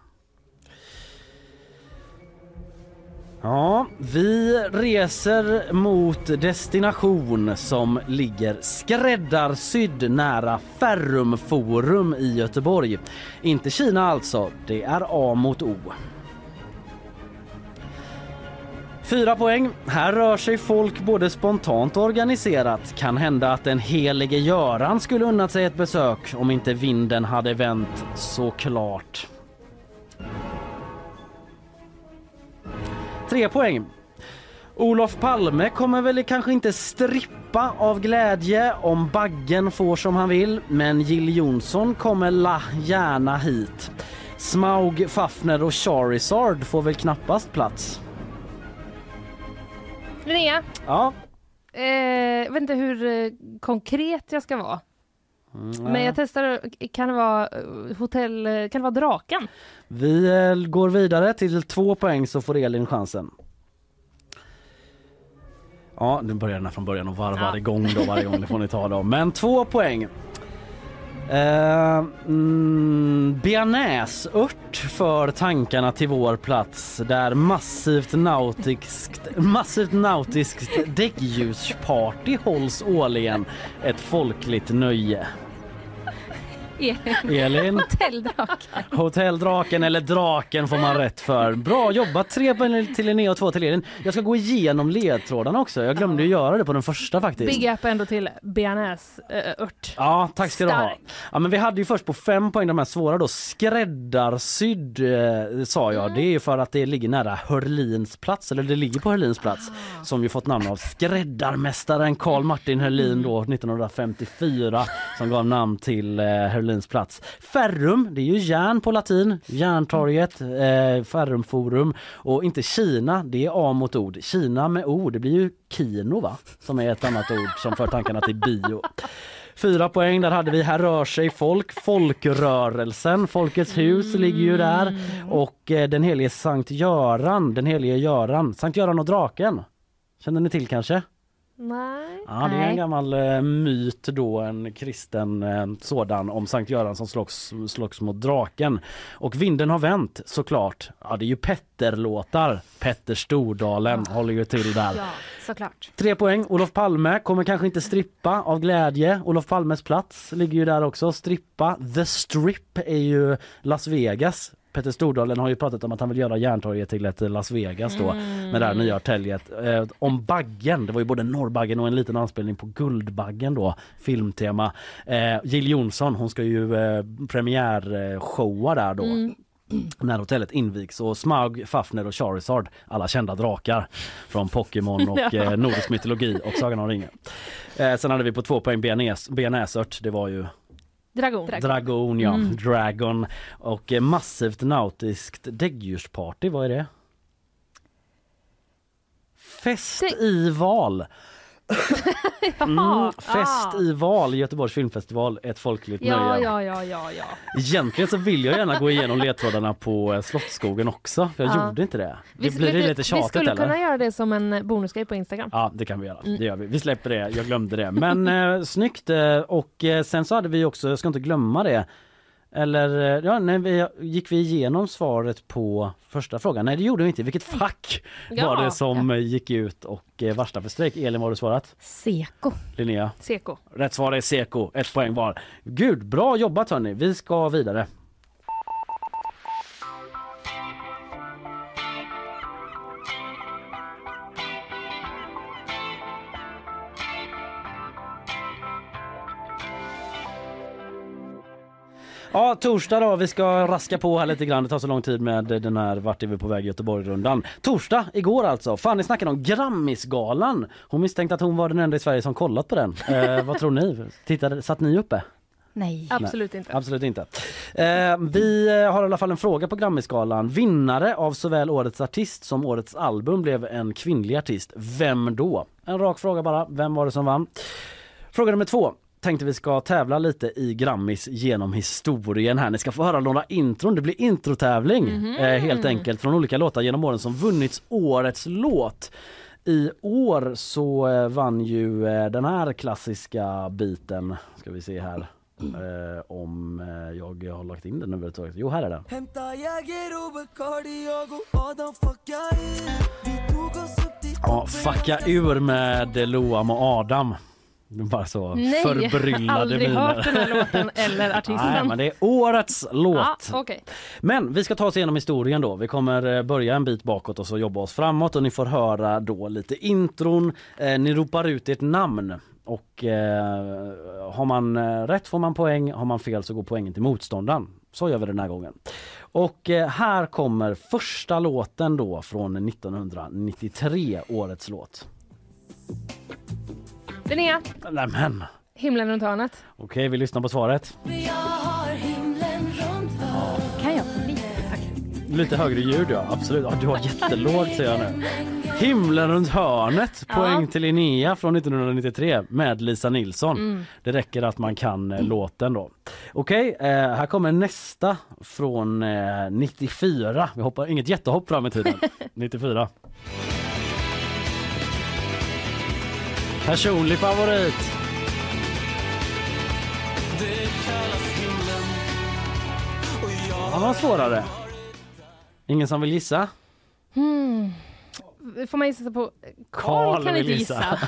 Ja, vi reser mot destination som ligger skräddarsydd nära Ferrum Forum i Göteborg. Inte Kina alltså, det är A mot O. Fyra poäng. Här rör sig folk både spontant och organiserat. Kan hända att den helige Göran skulle unnat sig ett besök om inte vinden hade vänt såklart. Tre poäng. Olof Palme kommer väl kanske inte strippa av glädje om Baggen får som han vill, men Jill Johnson kommer la gärna hit. Smaug, Fafner och Charizard får väl knappast plats. Linnea, Ja. eh, jag vet inte hur eh, konkret jag ska vara. Men jag testar, kan det vara eh, hotell, eh, kan det vara Draken? Vi eh, går vidare till två poäng så får Elin chansen. Ja, nu börjar den här från början och varvar Ja. igång då varje gång, det får ni ta då. Men två poäng. Eh, mm, Bearnaisört för tankarna till vår plats där massivt nautiskt, massivt nautiskt däckljusparty hålls årligen. Ett folkligt nöje. (laughs) Elin? Hotelldraken. Hotelldraken eller Draken får man rätt för. Bra jobbat! Tre till Linnea och två till Elin. Jag ska gå igenom ledtrådarna också. Jag glömde ju göra det på den första faktiskt. Big up ändå till bearnaisört. Ja, tack ska du ha. Ja, men vi hade ju först på fem poäng de här svåra då. Skräddarsydd eh, sa jag. Det är ju för att det ligger nära Hörlins plats, eller det ligger på Hörlins plats, som ju fått namn av skräddarmästaren Karl Martin Hörlin då 1954 som gav namn till eh, Hörlins plats. Ferrum, det är ju järn på latin, Järntorget, eh, Ferrum forum och inte Kina, det är A mot ord. Kina med O, det blir ju kino va? Som är ett annat ord som för tankarna till bio. Fyra poäng, där hade vi Här rör sig folk, Folkrörelsen, Folkets hus ligger ju där och eh, den helige Sankt Göran, den helige Göran, Sankt Göran och draken. Känner ni till kanske? Nej. Ja, det är en gammal eh, myt då, en kristen eh, sådan om Sankt Göran som slogs, slogs mot draken. Och vinden har vänt såklart. Ja, det är ju Petter-låtar. Petter Stordalen håller ju till där. Ja, såklart. Tre poäng. Olof Palme kommer kanske inte strippa av glädje. Olof Palmes plats ligger ju där också. Strippa. The Strip är ju Las Vegas. Petter Stordalen har ju pratat om att han vill göra Järntorget till ett Las Vegas då med det här nya hotellet. Eh, om Baggen, det var ju både Norrbaggen och en liten anspelning på Guldbaggen då, filmtema. Eh, Jill Johnson, hon ska ju eh, premiärshowa där då när hotellet invigs och Smaug, Fafner och Charizard, alla kända drakar från Pokémon och (laughs) eh, nordisk mytologi och Sagan om ringen. Eh, sen hade vi på två poäng bearnés, bearnésört, det var ju Dragon. Dragon, ja, Dragon och eh, massivt nautiskt däggdjursparty, vad är det? Fest Det- i Val. (laughs) Mm, fest ah. i Val, Göteborgs filmfestival, ett folkligt Ja, nöje. ja, ja, ja, ja. Egentligen så vill jag gärna gå igenom ledtrådarna på eh, Slottsskogen också, för jag Ja. gjorde inte det. Det Vi, blir vi- lite vi tjatigt skulle eller? kunna göra det som en bonusgrej på Instagram. Ja, det kan vi göra. Det gör vi. Vi släpper det. Jag glömde det. Men eh, (laughs) snyggt. eh, Och eh, sen så hade vi också, jag ska inte glömma det. Eller eh, ja, nej, vi, gick vi igenom svaret på första frågan? Nej, det gjorde vi inte. Vilket fack (laughs) Ja. var det som eh, gick ut och eh, varslade för strejk? Elin, vad har du svarat? Seko. Linnea? Seko. Rätt svar är Seko. Ett poäng var. Gud, bra jobbat hörni. Vi ska vidare. Ja, torsdag då. Vi ska raska på här lite grann. Det tar så lång tid med den här Vart är vi på väg Göteborg-rundan. Torsdag, igår alltså. Fanny snackade om Grammisgalan. Hon misstänkte att hon var den enda i Sverige som kollat på den. Eh, vad tror ni? Tittade, satt ni uppe? Nej. Absolut inte. Absolut inte. Eh, vi eh, har i alla fall en fråga på Grammisgalan. Vinnare av såväl årets artist som årets album blev en kvinnlig artist. Vem då? En rak fråga bara. Vem var det som vann? Fråga nummer två. Tänkte vi ska tävla lite i Grammis genom historien här. Ni ska få höra några intron. Det blir introtävling eh, helt enkelt från olika låtar genom åren som vunnits årets låt. I år så eh, vann ju eh, den här klassiska biten, ska vi se här. Eh, om eh, jag har lagt in den överhuvudtaget. Jo, här är den. Ja, fucka ur med Loam och Adam. Bara så Nej, förbryllade aldrig miner. hört den här låten eller (laughs) artisten. Nej, men det är årets låt. Ja, okej. Men vi ska ta oss igenom historien då. Vi kommer eh, börja en bit bakåt och så jobba oss framåt och ni får höra då lite intron. Eh, ni ropar ut ert namn och eh, har man eh, rätt får man poäng, har man fel så går poängen till motståndaren. Så gör vi den här gången. Och eh, här kommer första låten då från 1993, årets låt. Linnea, Nämen, himlen runt hörnet. okej vi lyssnar på svaret. Kan jag få lite? Lite högre ljud ja, absolut. Ja, du har jättelågt säger jag nu. Himlen runt hörnet, poäng till Linnea från 1993 med Lisa Nilsson. Det räcker att man kan eh, låten då. Okej, eh, här kommer nästa från eh, 94. Vi hoppar inget jättehopp fram i tiden. (laughs) 94. Personlig favorit. Han var svårare. Ingen som vill gissa? Hmm. Får man gissa på... Karl kan inte gissa. (laughs)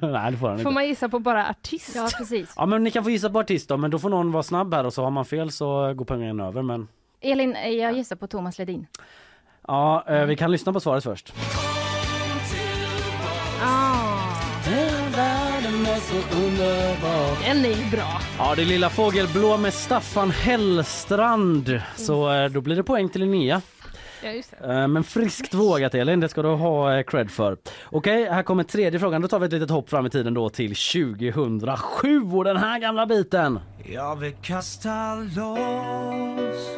Nej, det får han Får inte. man gissa på bara artist? Ja, precis. Ja, men ni kan få gissa på artist då, men då får någon vara snabb här och så har man fel så går pengarna över. Men Elin, jag gissar på Thomas Ledin. ja, eh, vi kan lyssna på svaret först. Så underbar. den är bra. Ja, det är Lilla Fågelblå med Staffan Hellstrand. Så eh, då blir det poäng till Linnea. Ja, just det. Eh, Men friskt vågat Elin, det ska du ha eh, cred för. Okej, här kommer tredje frågan. Då tar vi ett litet hopp fram i tiden då till 2007 och den här gamla biten. Jag vill kasta loss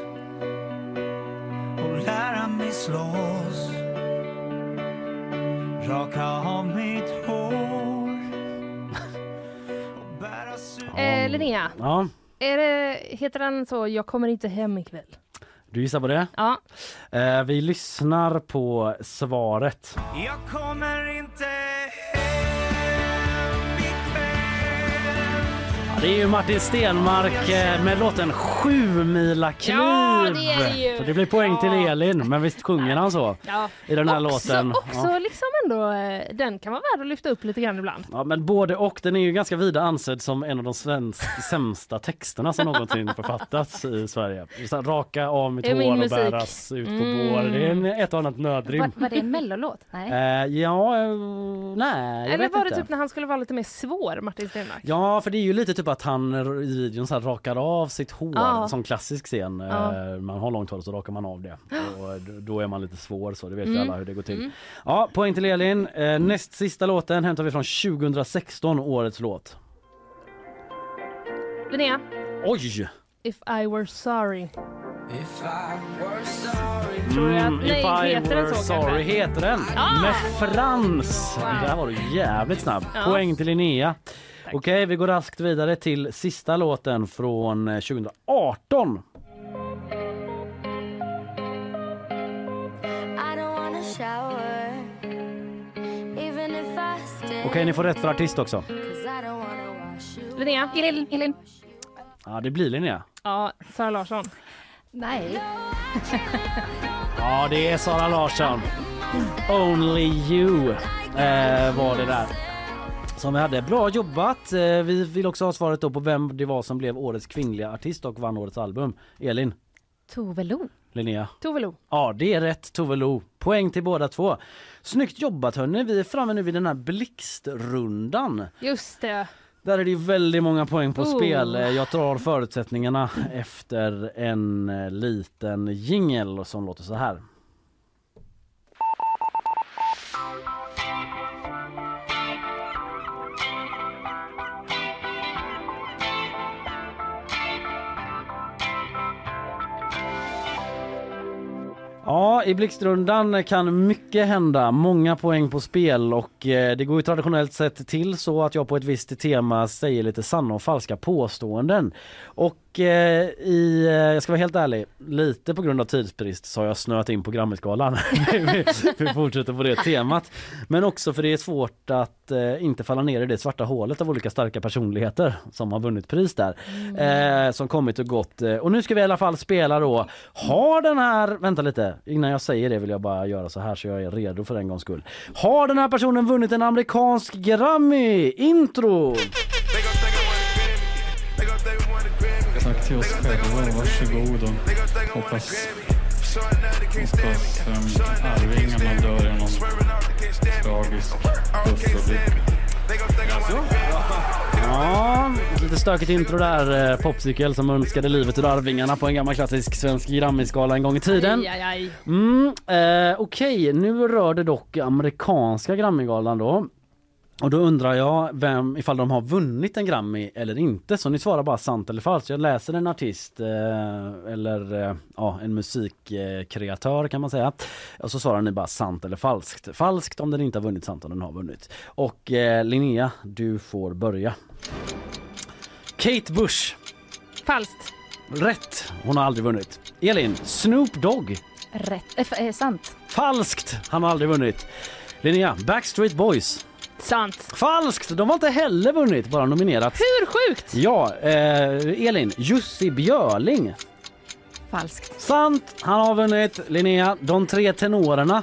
och lära mig slåss Raka av mitt hår Eh, Linnea, Ja, är det, heter den så Jag kommer inte hem ikväll? du gissar på det? Ja. Eh, vi lyssnar på svaret. Jag kommer inte Ja, det är ju Martin Stenmark eh, med låten Sju mila kliv. Ja, det är det ju. Så det blir poäng till Ja. Elin, men visst sjunger han så? Ja. I den här också, låten. Också Ja. liksom ändå, eh, den kan vara värd att lyfta upp lite grann ibland. Ja men både och, den är ju ganska vida ansedd som en av de svensk, sämsta texterna som någonsin (laughs) författats i Sverige. Så här, raka av mitt hår och musik. bäras ut på Mm. bår. Det är en, ett och annat nödrim. Var, var det en mellolåt? Nej. Eh, ja, eh, nej jag Eller vet var inte. det typ när han skulle vara lite mer svår, Martin Stenmarck? Ja, för det är ju lite typ att han i videon så här rakar av sitt hår, Ja. som klassisk scen. Ja. Eh, Man har långt hår så rakar man av det. (gasps) Och då är man lite svår så, det vet Mm. alla hur det går till. Mm. Ja, poäng till Elin. Eh, Näst sista låten hämtar vi från 2016, årets låt. Linnea, Oj! If I were sorry. If I were sorry Tror jag att, Mm, nej, If I heter den were så sorry kanske? heter den. Ah! Med Frans. Där var du jävligt snabb. Ja. Poäng till Linnea. Okej, vi går raskt vidare till sista låten från eh, 2018. Okej, ni får rätt för artist också. Linnea? Elin, Elin. Ja, det blir Linnea. Ja, Sara Larsson. Nej. Ja, det är Sara Larsson. Only you eh, var det där. Som vi hade. Bra jobbat! Eh, vi vill också ha svaret då på vem det var som blev årets kvinnliga artist och vann årets album. Elin, Tove Lo. Linnea. Tove Lo. Ja, det är rätt Tove Lo. Poäng till båda två. Snyggt jobbat hörni. Vi är framme nu vid den här blixtrundan. Just det. Där är det väldigt många poäng på Oh. spel. Eh, Jag drar förutsättningarna efter en eh, liten jingel som låter så här. Ja, i blixtrundan kan mycket hända. Många poäng på spel och eh, det går ju traditionellt sett till så att jag på ett visst tema säger lite sanna och falska påståenden. Och i, eh, jag ska vara helt ärlig, lite på grund av tidsbrist så har jag snöat in på Grammisgalan. (laughs) vi, fortsätter på det temat. Men också för det är svårt att eh, inte falla ner i det svarta hålet av olika starka personligheter som har vunnit pris där. Eh, som kommit och gått. Eh, Och nu ska vi i alla fall spela då. Har den här, vänta lite, innan jag säger det vill jag bara göra så här så jag är redo för en gångs skull. Har den här personen vunnit en amerikansk Grammy? Intro! Till oss själva, varsågod och hoppas, hoppas um, arvingarna dör i någon tragisk dödsolycka. Ja, lite stökigt intro där. eh, Popsicle som önskade livet ur Arvingarna på en gammal klassisk svensk Grammisgala en gång i tiden. Mm, eh, Okej, nu rör det dock amerikanska Grammygalan då. Och då undrar jag vem, ifall de har vunnit en Grammy eller inte. Så ni svarar bara sant eller falskt. Jag läser en artist eh, eller eh, ja, en musikkreatör kan man säga. Och så svarar ni bara sant eller falskt. Falskt om den inte har vunnit, sant om den har vunnit. Och eh, Linnea, du får börja. Kate Bush. Falskt. Rätt. Hon har aldrig vunnit. Elin. Snoop Dogg. Rätt. Eh, eh, sant. Falskt. Han har aldrig vunnit. Linnea. Backstreet Boys. Sant. Falskt! De har inte heller vunnit, bara nominerat. Hur sjukt? Ja, eh, Elin. Jussi Björling. Falskt. Sant! Han har vunnit. Linnea. De tre tenorerna.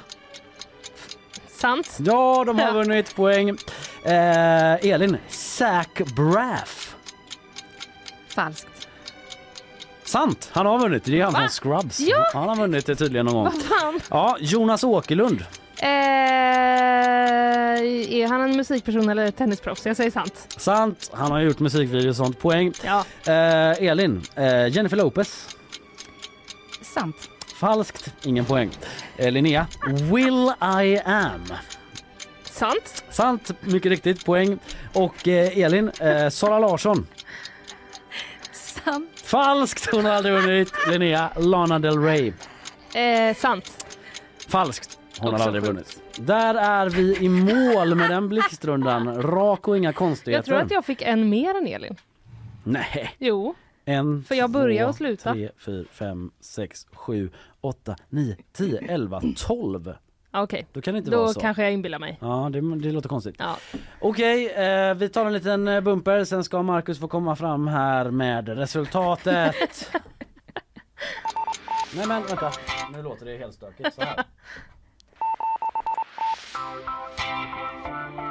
Sant. Ja, de har vunnit poäng. Eh, Elin. Zac Braff. Falskt. Sant! Han har vunnit. Det är han Va? från Scrubs. Ja. Han har vunnit det tydligen någon gång. Vad fan? Ja, Jonas Åkerlund. Eh, är han en musikperson eller tennisproffs? Jag säger sant. Sant. Han har gjort musikvideos och sånt. Poäng. Ja. Eh, Elin. Eh, Jennifer Lopez. Sant. Falskt. Ingen poäng. Eh, Linnea. Will I am. Sant. Sant. Mycket riktigt. Poäng. Och eh, Elin. Eh, Sara Larsson. Sant. Falskt. Hon har aldrig vunnit. Linnea. Lana Del Rey. Eh, sant. Falskt. Hon har aldrig vunnit. Där är vi i mål med den blixtrundan. Rak och inga konstigheter. Jag tror att jag fick en mer än Elin. Nej. Jo, En, För jag börjar två, och slutar. tre, fyra, fem, sex, sju, åtta, nio, tio, elva, tolv. Ja, okej. Då kan det inte Då vara så. kanske jag inbillar mig. Ja, det, det låter konstigt. Ja. Okej, eh, vi tar en liten eh, bumper. Sen ska Marcus få komma fram här med resultatet. (laughs) Nej men vänta, nu låter det helt stökigt så här. (laughs) Thank you.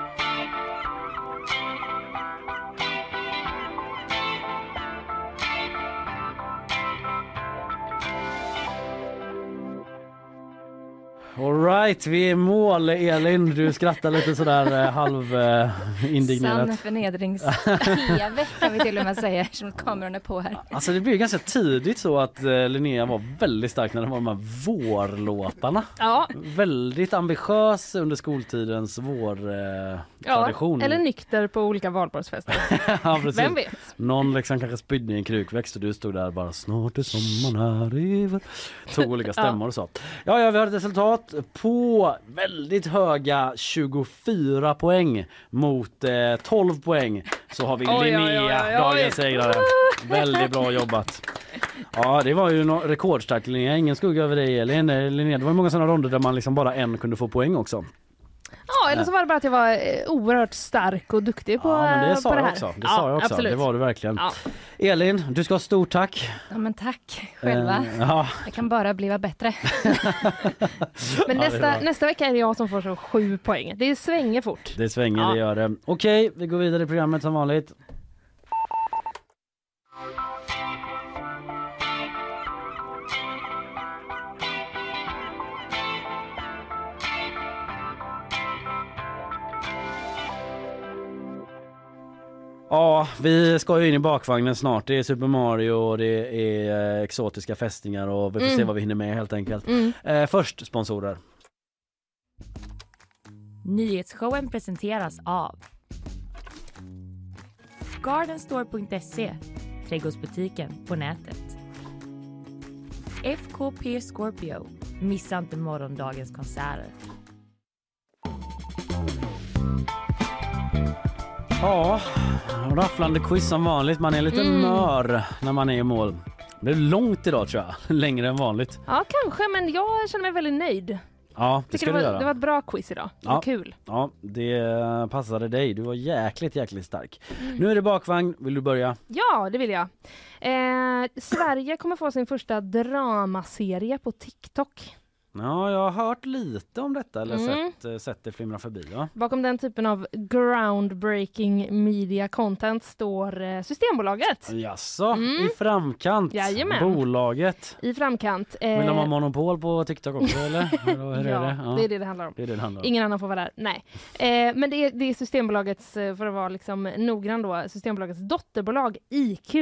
Alright, vi är i mål. Elin, du skrattar lite sådär eh, halv eh, indignerat. Sann förnedrings-tv kan vi till och med säga eftersom kameran är på här. Alltså det blev ganska tidigt så att eh, Linnea var väldigt stark när det var de här vårlåtarna. Ja, Väldigt ambitiös under skoltidens vårtradition. Eh, ja. eller nykter på olika valborgsfester. (laughs) ja, precis. Vem vet? Någon liksom kanske spydde i en krukväxt och du stod där bara snart är sommaren här över. Tog olika stämmor och så. Ja, ja, vi har ett resultat på väldigt höga 24 poäng mot eh, 12 poäng. Så har vi Oj, Linnea, oj, oj, dagens segrare. Väldigt bra jobbat. Ja, det var ju no rekordstarkt Linnea. Ingen skugga över dig Elin. Eh, Linnea, det var många sådana ronder där man liksom bara en kunde få poäng också. Ja, eller så var det bara att jag var eh, oerhört stark och duktig på, Ja, men eh, det på sa det jag här. också. Det ja, sa jag också. Absolut. Det var du verkligen. Ja. Elin, du ska ha stort tack. Ja men tack själva. Eh, ja. Det kan bara bli bättre. (laughs) Men det nästa, nästa vecka är det jag som får så sju poäng. Det svänger fort. Det svänger, Ja. det gör det. Okej, vi går vidare i programmet som vanligt. Ja, vi ska ju in i bakvagnen snart. Det är Super Mario och det är eh, exotiska fästingar och vi får se Mm. vad vi hinner med helt enkelt. Mm. Eh, först sponsorer. Nyhetsshowen presenteras av Gardenstore.se Trädgårdsbutiken på nätet. FKP Scorpio. Missa inte morgondagens konserter. Ja, rafflande quiz som vanligt. Man är lite Mm. mör när man är i mål. Det är långt idag tror jag. (laughs) Längre än vanligt. Ja, kanske, men jag känner mig väldigt nöjd. Ja, det Tycker ska det, var, göra. det var ett bra quiz idag. Ja. kul. Ja, det passade dig. Du var jäkligt, jäkligt stark. Mm. Nu är det bakvagn. Vill du börja? Ja, det vill jag. Eh, Sverige kommer få sin första dramaserie på TikTok. Ja, jag har hört lite om detta eller Mm. sett, eh, sett det flimra förbi. Ja. Bakom den typen av groundbreaking media content står eh, Systembolaget Jaså, Mm. i framkant. Jajamän. Bolaget. i framkant. Eh, Vill de ha monopol på TikTok också (laughs) eller? eller ja, det? det är det det handlar om. Det är det det handlar om. Ingen annan får vara där. Nej. Eh, men det är, det är Systembolagets, eh, för att vara liksom noggrann då, Systembolagets dotterbolag IQ.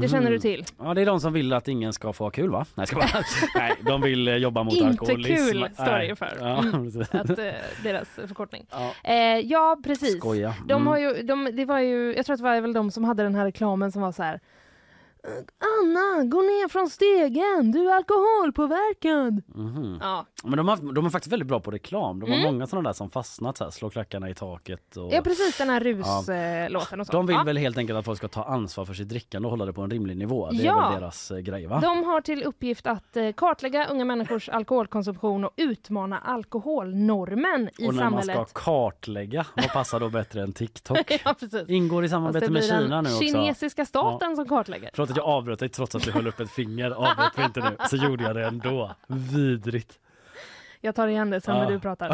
Det känner du Mhm. till? Ja, det är de som vill att ingen ska få ha kul va? Nej, ska bara... (laughs) Nej de vill eh, jobba mot Inte alkoholism. kul står det ju för. Ja, Mm. Att, eh, deras förkortning. Ja. Eh, ja, precis. Skoja. De Mm. har ju, de, det var ju, jag tror att det var väl de som hade den här reklamen som var så här Anna, gå ner från stegen, du är alkoholpåverkad. Mhm. Ja, Men de, har, de är faktiskt väldigt bra på reklam. De har Mm. många sådana där som fastnat så här, slår klackarna i taket. Och... ja precis den här Ja. ruslåten och så. De vill ja. väl helt enkelt att folk ska ta ansvar för sitt drickande och hålla det på en rimlig nivå. Det är Ja. väl deras eh, grej va? De har till uppgift att eh, kartlägga unga människors alkoholkonsumtion och utmana alkoholnormen i och när man samhället. ska kartlägga, vad passar då bättre än (laughs) TikTok? ja, precis. Ingår i Fast samarbete det med blir Kina nu också. kinesiska staten som kartlägger. Förlåt att jag avbröt dig trots att du höll upp ett finger. Avbröt mig inte nu. Så gjorde jag det ändå. Vidrigt. Jag tar igen det sen när du pratar.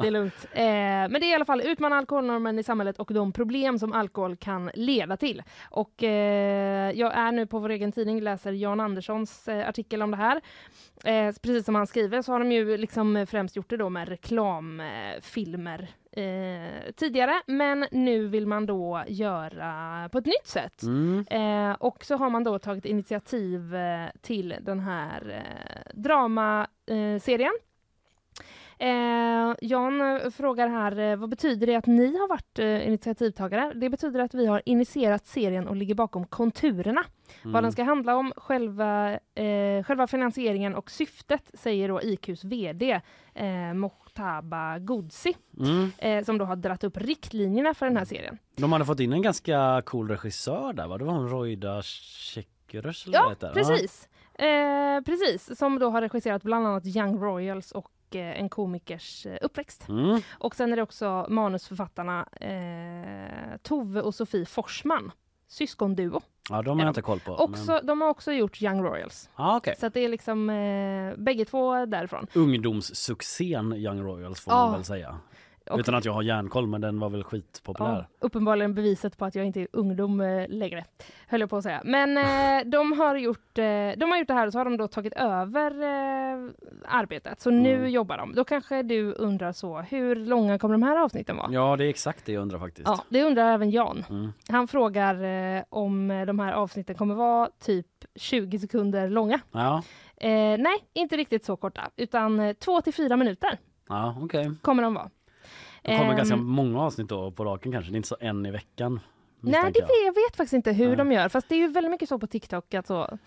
Det är lugnt. Eh, men det är i alla fall utmana alkoholnormen i samhället och de problem som alkohol kan leda till. Och eh, jag är nu på vår egen tidning, läser Jan Anderssons eh, artikel om det här. Eh, precis som han skriver så har de ju liksom främst gjort det då med reklamfilmer eh, tidigare. Men nu vill man då göra på ett nytt sätt. Mm. Eh, och så har man då tagit initiativ eh, till den här eh, dramaserien. Eh, Jan eh, frågar här, eh, vad betyder det att ni har varit eh, initiativtagare? Det betyder att vi har initierat serien och ligger bakom konturerna. Vad Mm. den ska handla om, själva, eh, själva finansieringen och syftet, säger då IQs VD eh, Mohtaba Godsi, Mm. eh, som då har dratt upp riktlinjerna för den här serien. De hade fått in en ganska cool regissör där va? Det var hon Roida vad Ja, precis. Eh, precis, som då har regisserat bland annat Young Royals och en komikers eh, uppväxt. Mm. Och sen är det också manusförfattarna eh, Tove och Sofie Forsman, syskonduo. Ja, de har jag inte koll på. Också, men... De har också gjort Young Royals. ah, okej. Så att det är liksom eh, bägge två därifrån. Ungdomssuccén Young Royals får Ja. man väl säga. Och- Utan att jag har järnkoll men den var väl skitpopulär. Ja, uppenbarligen beviset på att jag inte är ungdom eh, längre, höll jag på att säga. Men eh, (laughs) de, har gjort, eh, de har gjort det här och så har de då tagit över eh, arbetet. Så nu Mm. jobbar de. Då kanske du undrar så, hur långa kommer de här avsnitten vara? Ja det är exakt det jag undrar faktiskt. Ja, det undrar även Jan. Mm. Han frågar eh, om eh, de här avsnitten kommer vara typ 20 sekunder långa. Ja, nej, inte riktigt så korta, utan eh, två till fyra minuter ja okej. kommer de vara. Det kommer Ehm, ganska många avsnitt då på raken kanske. Det är inte så en i veckan. Nej, det jag. vet, jag vet faktiskt inte hur Nej. de gör. Fast det är ju väldigt mycket så på TikTok att så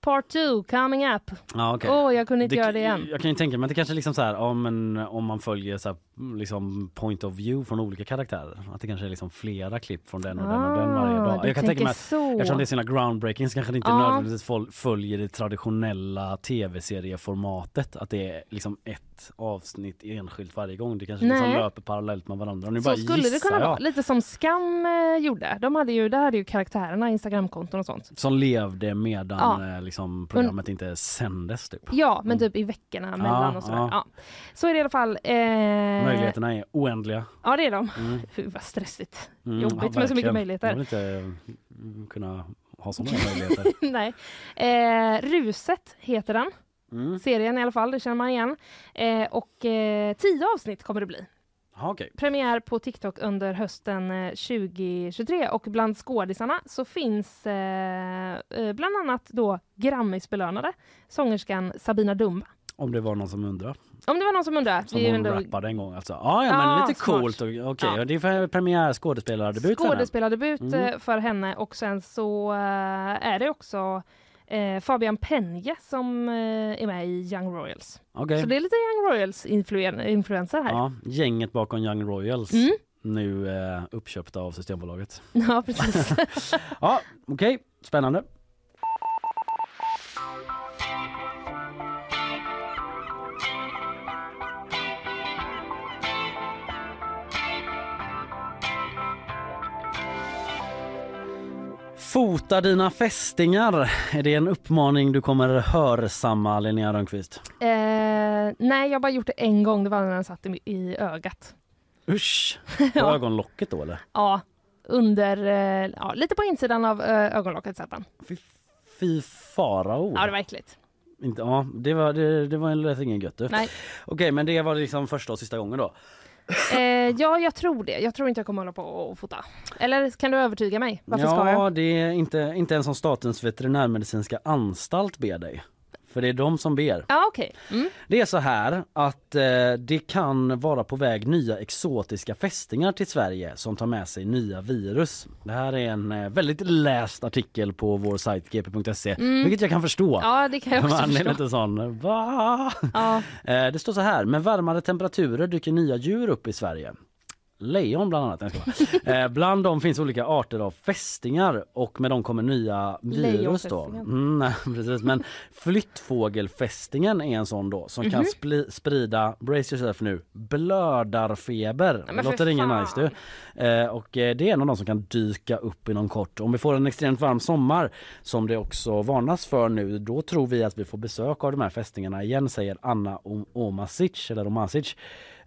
Part 2 coming up. Ja, okej. Åh, jag kunde inte göra det igen. Jag kan ju tänka mig att det kanske liksom så här, ja, men om man följer så här, liksom point of view från olika karaktärer. Att det kanske är liksom flera klipp från den och den och den varje Ah, dag. Jag kan tänka mig att så. eftersom det är sina groundbreaking så kanske det inte Ja. nödvändigtvis följer det traditionella tv-serieformatet. Att det är liksom ett avsnitt enskilt varje gång. Det kanske liksom löper parallellt med varandra. Och nu Så bara skulle det gissar kunna jag. vara. Lite som Skam eh, gjorde. De hade ju, där hade ju karaktärerna Instagramkonton och sånt. Som levde medan Ja. Liksom, programmet inte sändes typ. Ja, men typ i veckorna mellan och sådär. ja. Ja. Så är det i alla fall. Eh, Möjligheterna är oändliga. Ja, det är de. Mm. Fy, vad stressigt. Mm, Jobbigt ja, med så mycket möjligheter. Jag vill inte mm, kunna ha så många möjligheter. (laughs) Nej. Eh, Ruset heter den. Mm. Serien i alla fall, det känner man igen. Eh, och eh, tio avsnitt kommer det bli. Ja, okej. Premiär på TikTok under hösten eh, 2023 och bland skådisarna så finns eh, eh, bland annat då Grammisbelönade sångerskan Sabina Dumba. Om det var någon som undrar. Om det var någon som undrar. Som hon ändå rappade en gång alltså. Ja, ja men lite smart. coolt. Okej, Ja. det är premiär skådespelardebut skådespelardebut Mm. eh, för henne och sen så eh, är det också eh, Fabian Penje som eh, är med i Young Royals. Okej. Så det är lite Young Royals influen- influenser här. Ja, gänget bakom Young Royals. Mm. Nu eh, uppköpta av Systembolaget. (laughs) Ja, precis. (laughs) Ja, okej. Spännande. Fota dina fästingar. Är det en uppmaning du kommer hörsamma Linnea Rönnqvist? Eh, nej, jag har bara gjort det en gång. Det var när den satt i, i ögat. Usch! (laughs) På Ja. ögonlocket då eller? Ja, under, eh, ja, lite på insidan av eh, ögonlocket satt den. Fy farao. Ja, det var äckligt. Inte, ja, det var, det, det var en lät ingen gött du. Nej. Okej, men det var liksom första och sista gången då? Eh, ja, jag tror det. Jag tror inte jag kommer hålla på och fota. Eller kan du övertyga mig? Varför ska ja, jag? det är inte, inte ens som Statens veterinärmedicinska anstalt ber dig. För det är de som ber. Ja, okej. Mm. Det är så här att eh, det kan vara på väg nya exotiska fästingar till Sverige som tar med sig nya virus. Det här är en eh, väldigt läst artikel på vår sajt gp.se, Mm. vilket jag kan förstå. Ja, det kan jag också Man är förstå. lite sån, va? Ja. Eh, Det står så här, med varmare temperaturer dyker nya djur upp i Sverige. Lejon bland annat. Nej, eh, bland dem finns olika arter av fästingar och med dem kommer nya virus då. Mm, (laughs) nej, precis. Men flyttfågelfästingen är en sån då som kan Mhm. sprida, brace yourself nu, blödarfeber. för låter ingen nice du. Eh, och eh, det är en av de som kan dyka upp inom kort. Om vi får en extremt varm sommar som det också varnas för nu, då tror vi att vi får besök av de här fästingarna igen, säger Anna Om- Omasic, eller Omasic,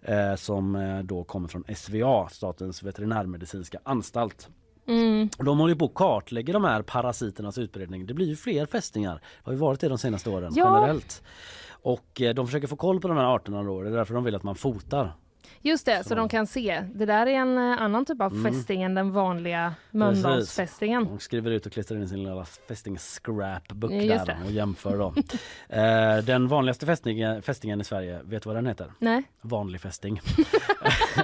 eh, som eh, då kommer från SVA, Statens veterinärmedicinska anstalt. Mm. De håller på att kartlägga de här parasiternas utbredning. Det blir ju fler fästingar. Det har ju varit det de senaste åren Ja. generellt. Och eh, de försöker få koll på de här arterna då. Det är därför de vill att man fotar Just det, så, de kan se. Det där är en eh, annan typ av Mm. fästing än den vanliga Mölndalsfästingen. Och skriver ut och klistrar in sin lilla fästing scrapbook Just där och jämför då. (laughs) eh, den vanligaste fästingen, fästingen i Sverige, vet du vad den heter? Nej. Vanlig fästing. (laughs)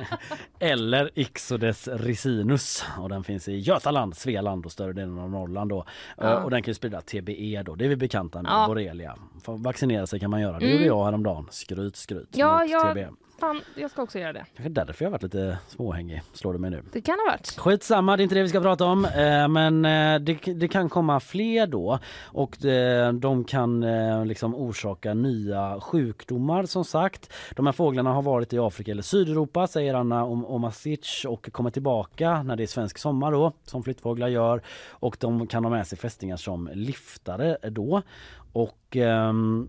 (laughs) Eller Ixodes ricinus och den finns i Götaland, Svealand och större delen av Norrland då. Eh, Ja. och den kan sprida TBE då, det är vi bekanta med, Ja. borrelia. För vaccinera sig kan man göra, det Mm. gjorde jag häromdagen. Skryt, skryt. Ja, mot ja, TBE. Fan, jag ska också göra det. Kanske därför jag har varit lite småhängig, slår det mig nu. Det kan ha varit. Skitsamma, det är inte det vi ska prata om. Eh, men eh, det, det kan komma fler då och det, de kan eh, liksom orsaka nya sjukdomar som sagt. De här fåglarna har varit i Afrika eller Sydeuropa säger Anna Om- Omasic och kommer tillbaka när det är svensk sommar då som flyttfåglar gör och de kan ha med sig fästingar som liftare då. Och ehm,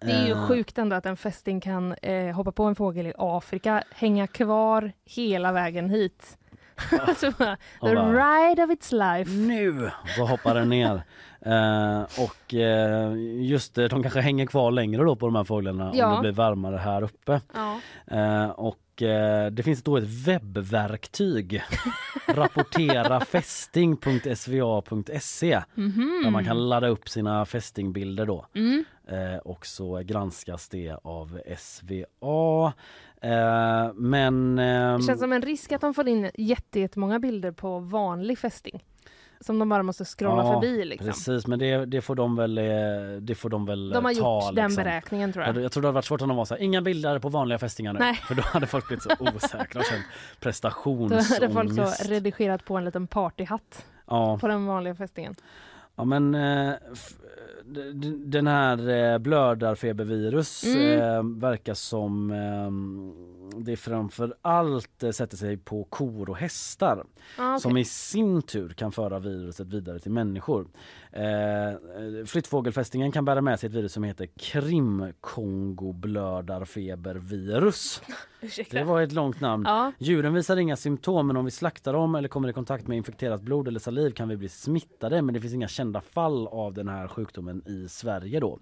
Det är ju eh, sjukt ändå att en fästing kan eh, hoppa på en fågel i Afrika, hänga kvar hela vägen hit. (laughs) alltså, bara, Och the ride of its life. Nu så hoppar den ner. (laughs) Eh, och eh, just de kanske hänger kvar längre då på de här fåglarna Ja. om det blir varmare här uppe. Ja. Eh, och eh, det finns då ett webbverktyg. (laughs) Rapporterafästing.sva.se Mhm. där man kan ladda upp sina fästingbilder då. Mm. Eh, och så granskas det av SVA. Eh, men... ehm, Det känns som en risk att de får in jätte- jättemånga bilder på vanlig fästing. Som de bara måste scrolla Ja, förbi liksom. Precis, men det, det får de väl, eh, det får de väl De har eh, ta, gjort den liksom. beräkningen tror jag. Jag, jag tror det hade varit svårt om de var så här, inga bilder på vanliga fästingar nu. Nej. (laughs) För då hade folk blivit så (laughs) osäkra och känt Då prestationsångest. hade folk så redigerat på en liten partyhatt Ja. på den vanliga fästingen. Ja men eh, den här eh, blödarfebervirus Mm. eh, verkar som eh, det framför allt eh, sätter sig på kor och hästar Ah, okej. som i sin tur kan föra viruset vidare till människor. Eh, flyttfågelfästingen kan bära med sig ett virus som heter krimkongoblödarfebervirus. (laughs) Det var ett långt namn. Ja. Djuren visar inga symptom men om vi slaktar dem eller kommer i kontakt med infekterat blod eller saliv kan vi bli smittade men det finns inga kända fall av den här sjukdomen i Sverige då.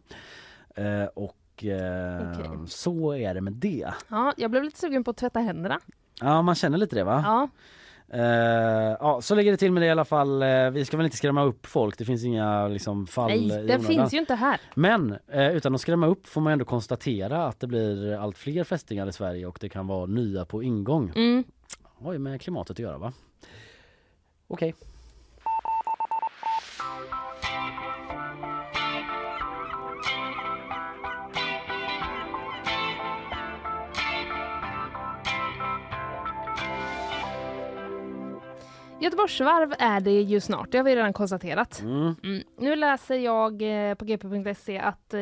Eh, och eh, Okej. så är det med det. Ja, jag blev lite sugen på att tvätta händerna. Ja man känner lite det va? Ja. Eh, ja så ligger det till med det i alla fall. Eh, vi ska väl inte skrämma upp folk. Det finns inga liksom, fall Nej, onödan. finns ju inte här. Men eh, utan att skrämma upp får man ändå konstatera att det blir allt fler fästingar i Sverige och det kan vara nya på ingång. Mm. Har ju med klimatet att göra va? Okej. Göteborgsvarv är det ju snart, det har vi redan konstaterat. Mm. Mm. Nu läser jag eh, på gp.se att eh,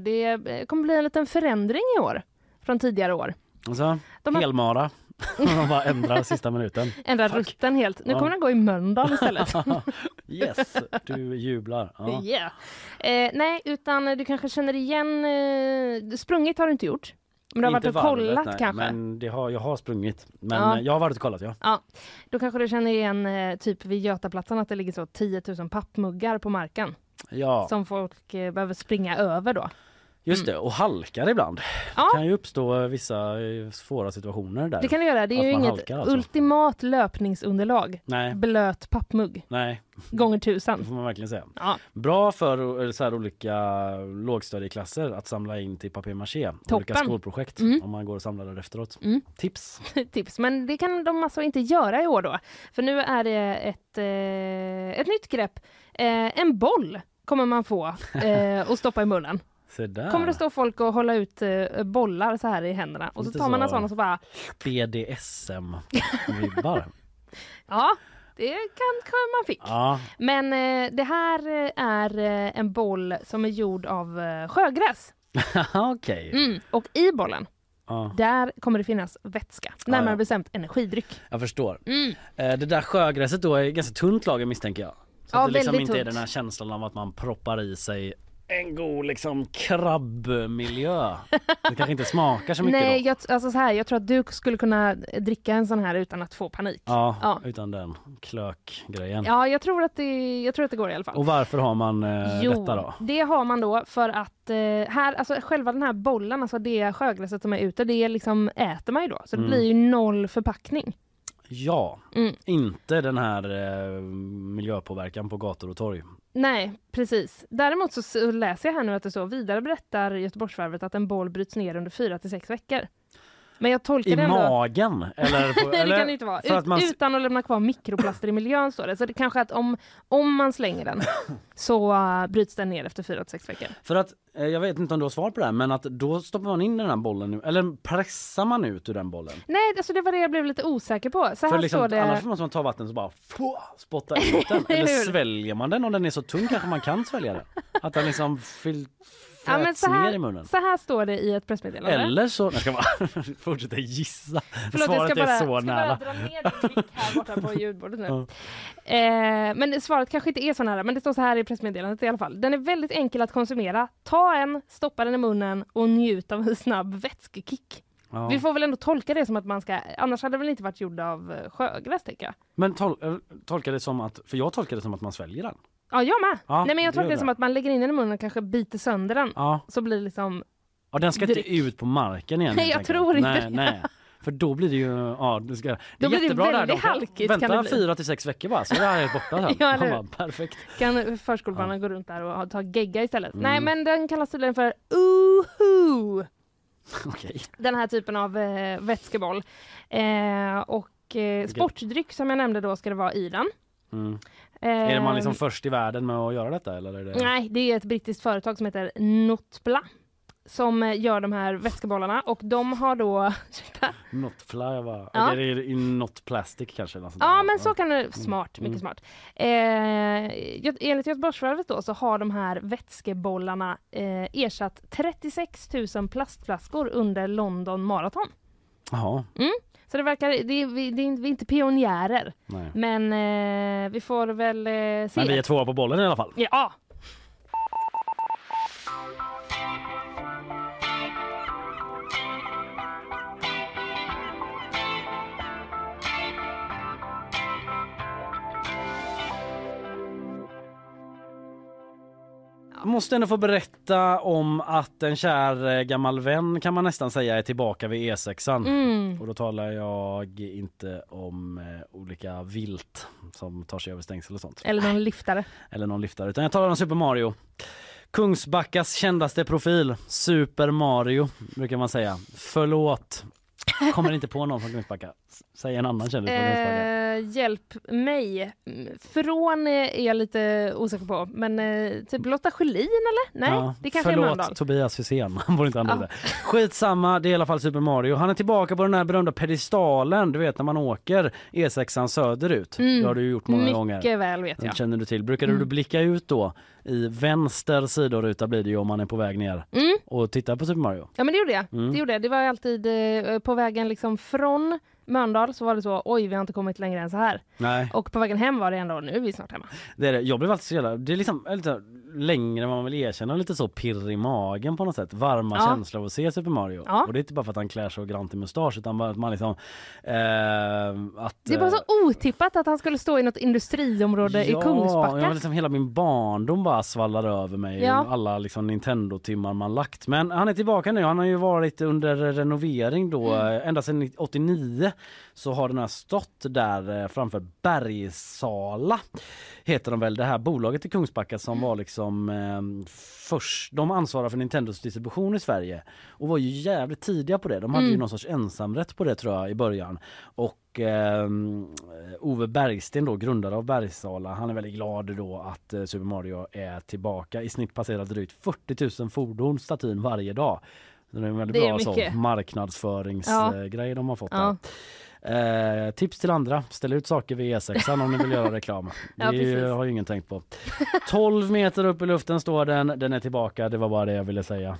det eh, kommer bli en liten förändring i år från tidigare år. Alltså, De har- helmara. (laughs) De bara ändrar sista minuten. Ändrar rutten helt. Nu Ja. kommer den gå i Mölndal istället. (laughs) yes, du jublar. Ja. (laughs) Yeah. Eh, nej, utan du kanske känner igen... Eh, sprungit har du inte gjort. Men du har Inte varit och varvet, kollat nej, kanske? Men det har, jag har sprungit. Men Ja. eh, jag har varit och kollat ja. Ja, då kanske du känner igen eh, typ vid Götaplatsen att det ligger så 10 000 pappmuggar på marken. Ja, Som folk eh, behöver springa över då. Just det. Och halkar ibland. Ja. Det kan ju uppstå vissa eh, svåra situationer där. Det kan du göra. Det är ju inget halkar alltså. ultimat löpningsunderlag. Nej. Blöt pappmugg Nej, gånger det tusen. får man verkligen säga. Ja. Bra för så här olika lågstadieklasser att samla in till papier-maché. Olika skolprojekt Mm. om man går och samlar det efteråt. Mm. Tips! (laughs) Tips. Men det kan de alltså inte göra i år då. För nu är det ett, eh, ett nytt grepp. Eh, en boll kommer man få (laughs) eh, och stoppa i munnen. Kommer det stå folk och hålla ut eh, bollar så här i händerna och så tar man en så. sån och så bara BDSM-vibbar. (laughs) ja, det kanske man fick. ja, Men eh, det här eh, är eh, en boll som är gjord av eh, sjögräs. (laughs) okej. Mm. Och i bollen, Ja, där kommer det finnas vätska. Närmare ja. bestämt energidryck. jag förstår. Mm. Eh, Det där sjögräset då är ganska tunt lager misstänker jag. Så Ja, att det liksom inte är tunt. den här känslan av att man proppar i sig en god liksom krabbmiljö. Det kanske inte smakar så (laughs) mycket Nej, då. jag, alltså så här, jag tror att du skulle kunna dricka en sån här utan att få panik. Ja, Ja. utan den klökgrejen. Ja, jag tror att det, jag tror att det går i alla fall. Och varför har man eh, Jo, detta då? det har man då för att eh, här, alltså själva den här bollen, alltså det sjögräset som är ute, det liksom äter man ju då. Så det Mm. blir ju noll förpackning. Ja, Mm. inte den här eh, miljöpåverkan på gator och torg. Nej, precis. Däremot så, läser jag här nu att det står vidare berättar Göteborgsvarvet att en boll bryts ner under fyra till sex veckor. Men jag tolkar I det ändå... magen? Eller, på, (laughs) Nej, eller det kan det inte vara. Att Ut, man, Utan att lämna kvar mikroplaster i miljön står det. Så det kanske att om, om man slänger den (laughs) så uh, bryts den ner efter fyra till sex veckor. för att, eh, jag vet inte om du har svar på det här, men att då stoppar man in den här bollen nu, eller pressar man ut ur den bollen? Nej, alltså det var det jag blev lite osäker på. Så här För liksom, står det... annars måste man ta vatten så bara få, spotta ut (laughs) den. Eller sväljer man den om den är så tung kanske man kan svälja den. Att den liksom Ja, men så, ner i här, munnen. så här står det i ett pressmeddelande. Eller så, jag ska bara (laughs) fortsätta gissa. Förlåt, jag Svaret ska bara, är så ska nära. bara dra ner mick här borta på (laughs) ljudbordet nu. Ja. Eh, men svaret kanske inte är så nära, men det står så här i pressmeddelandet i alla fall. Den är väldigt enkel att konsumera. Ta en, stoppa den i munnen och njut av en snabb vätskekick. Ja. Vi får väl ändå tolka det som att man ska, annars hade det väl inte varit gjord av eh, sjögräs tänker jag. Men tol, eh, tolka det som att, för jag tolkar det som att man sväljer den. Ja, jag med. Ja, Nej men jag det tolkar det det. som att man lägger in den i munnen och kanske biter sönder den. Ja. Så blir det liksom, Ja den ska inte Dryck. ut på marken igen. Nej, jag enkelt. tror inte nej, det. Nej. För då blir det ju, ja det ska, det Då är blir det jättebra där. väldigt kan halkigt, kan Vänta det fyra till sex veckor bara så är det här borta sen. (laughs) Ja, bara, perfekt. kan förskolebarnen gå runt där och ta gegga istället. Mm. Nej men den kallas tydligen för Oohoo! (laughs) Okej. Den här typen av eh, vätskeboll. Eh, och eh, sportdryck som jag nämnde då ska det vara i den. Mm. Är det man liksom först i världen med att göra detta eller? Är det... Nej, det är ett brittiskt företag som heter Notpla som eh, gör de här vätskebollarna och de har då... (laughs) Ursäkta? Not fly, jag bara, Ja. okej, det är not plastic kanske? något Ja men så kan det, smart, Mm. mycket smart. Eh, enligt Göteborgsvarvet då så har de här vätskebollarna eh, ersatt 36 000 plastflaskor under London Marathon. Jaha, Mm. Så det verkar, det vi, det vi är inte pionjärer nej. men eh, vi får väl eh, se. Men vi är tvåa på bollen i alla fall. Ja, måste ändå få berätta om att en kär eh, gammal vän kan man nästan säga är tillbaka vid E6an. Mm. Och då talar jag inte om eh, olika vilt som tar sig över stängsel och sånt. eller någon liftare. (laughs) Eller någon liftare. Utan jag talar om Super Mario. Kungsbackas kändaste profil, Super Mario brukar man säga. Förlåt. Kommer inte på någon från Kungsbacka. Säg en annan kändis från. Eh, hjälp mig. Mm, Från eh, är jag lite osäker på, men eh, typ Lotta Schelin eller? Nej, Ja, det kanske förlåt, är Mölndal. Tobias Hysén. (laughs) Han borde inte använda Ja. det. Skitsamma, det är i alla fall Super Mario. Han är tillbaka på den här berömda pedestalen, du vet när man åker E6an söderut. Mm. Det har du gjort många Mycket gånger. väl vet Den jag. känner du till. Brukar Mm. du blicka ut då i vänster sidoruta blir det ju om man är på väg ner Mm. och tittar på Super Mario. Ja men det gjorde jag. Mm. Det gjorde jag. Det var alltid eh, på vägen liksom från Mölndal så var det så oj vi har inte kommit längre än så här. Nej, Och på vägen hem var det ändå nu är vi snart hemma. det är det. Jag blev alltid så jävla, det är liksom lite längre än vad man vill erkänna, lite så pirr i magen på något sätt. Varma Ja. känslor av att se Super Mario. Ja. Och det är inte bara för att han klär så grant i mustasch utan bara att man liksom eh, att, Det är bara så otippat att han skulle stå i något industriområde i Kungsbacka. Ja, liksom hela min barndom bara svallar över mig. Ja. Alla liksom Nintendo-timmar man lagt. Men han är tillbaka nu. Han har ju varit under renovering då. Mm. Ända sedan 89 så har den här stått där eh, framför Bergsala. Heter de väl. Det här bolaget i Kungsbacka som var liksom eh, först. De ansvarar för Nintendos distribution i Sverige. Och var ju jävligt tidiga på det. De hade ju Mm. någon sorts ensamrätt på det tror jag i början. Och eh, Ove Bergsten då, grundare av Bergsala, han är väldigt glad då att eh, Super Mario är tillbaka. I snitt passerar drygt 40 000 fordon statyn varje dag. Det är en väldigt är bra så, mycket. marknadsföringsgrej de har fått Ja. Eh, tips till andra, ställ ut saker vid E6 om ni vill göra reklam. (laughs) Det Ja, precis. har ju ingen tänkt på. 12 meter upp i luften står den, den är tillbaka, det var bara det jag ville säga.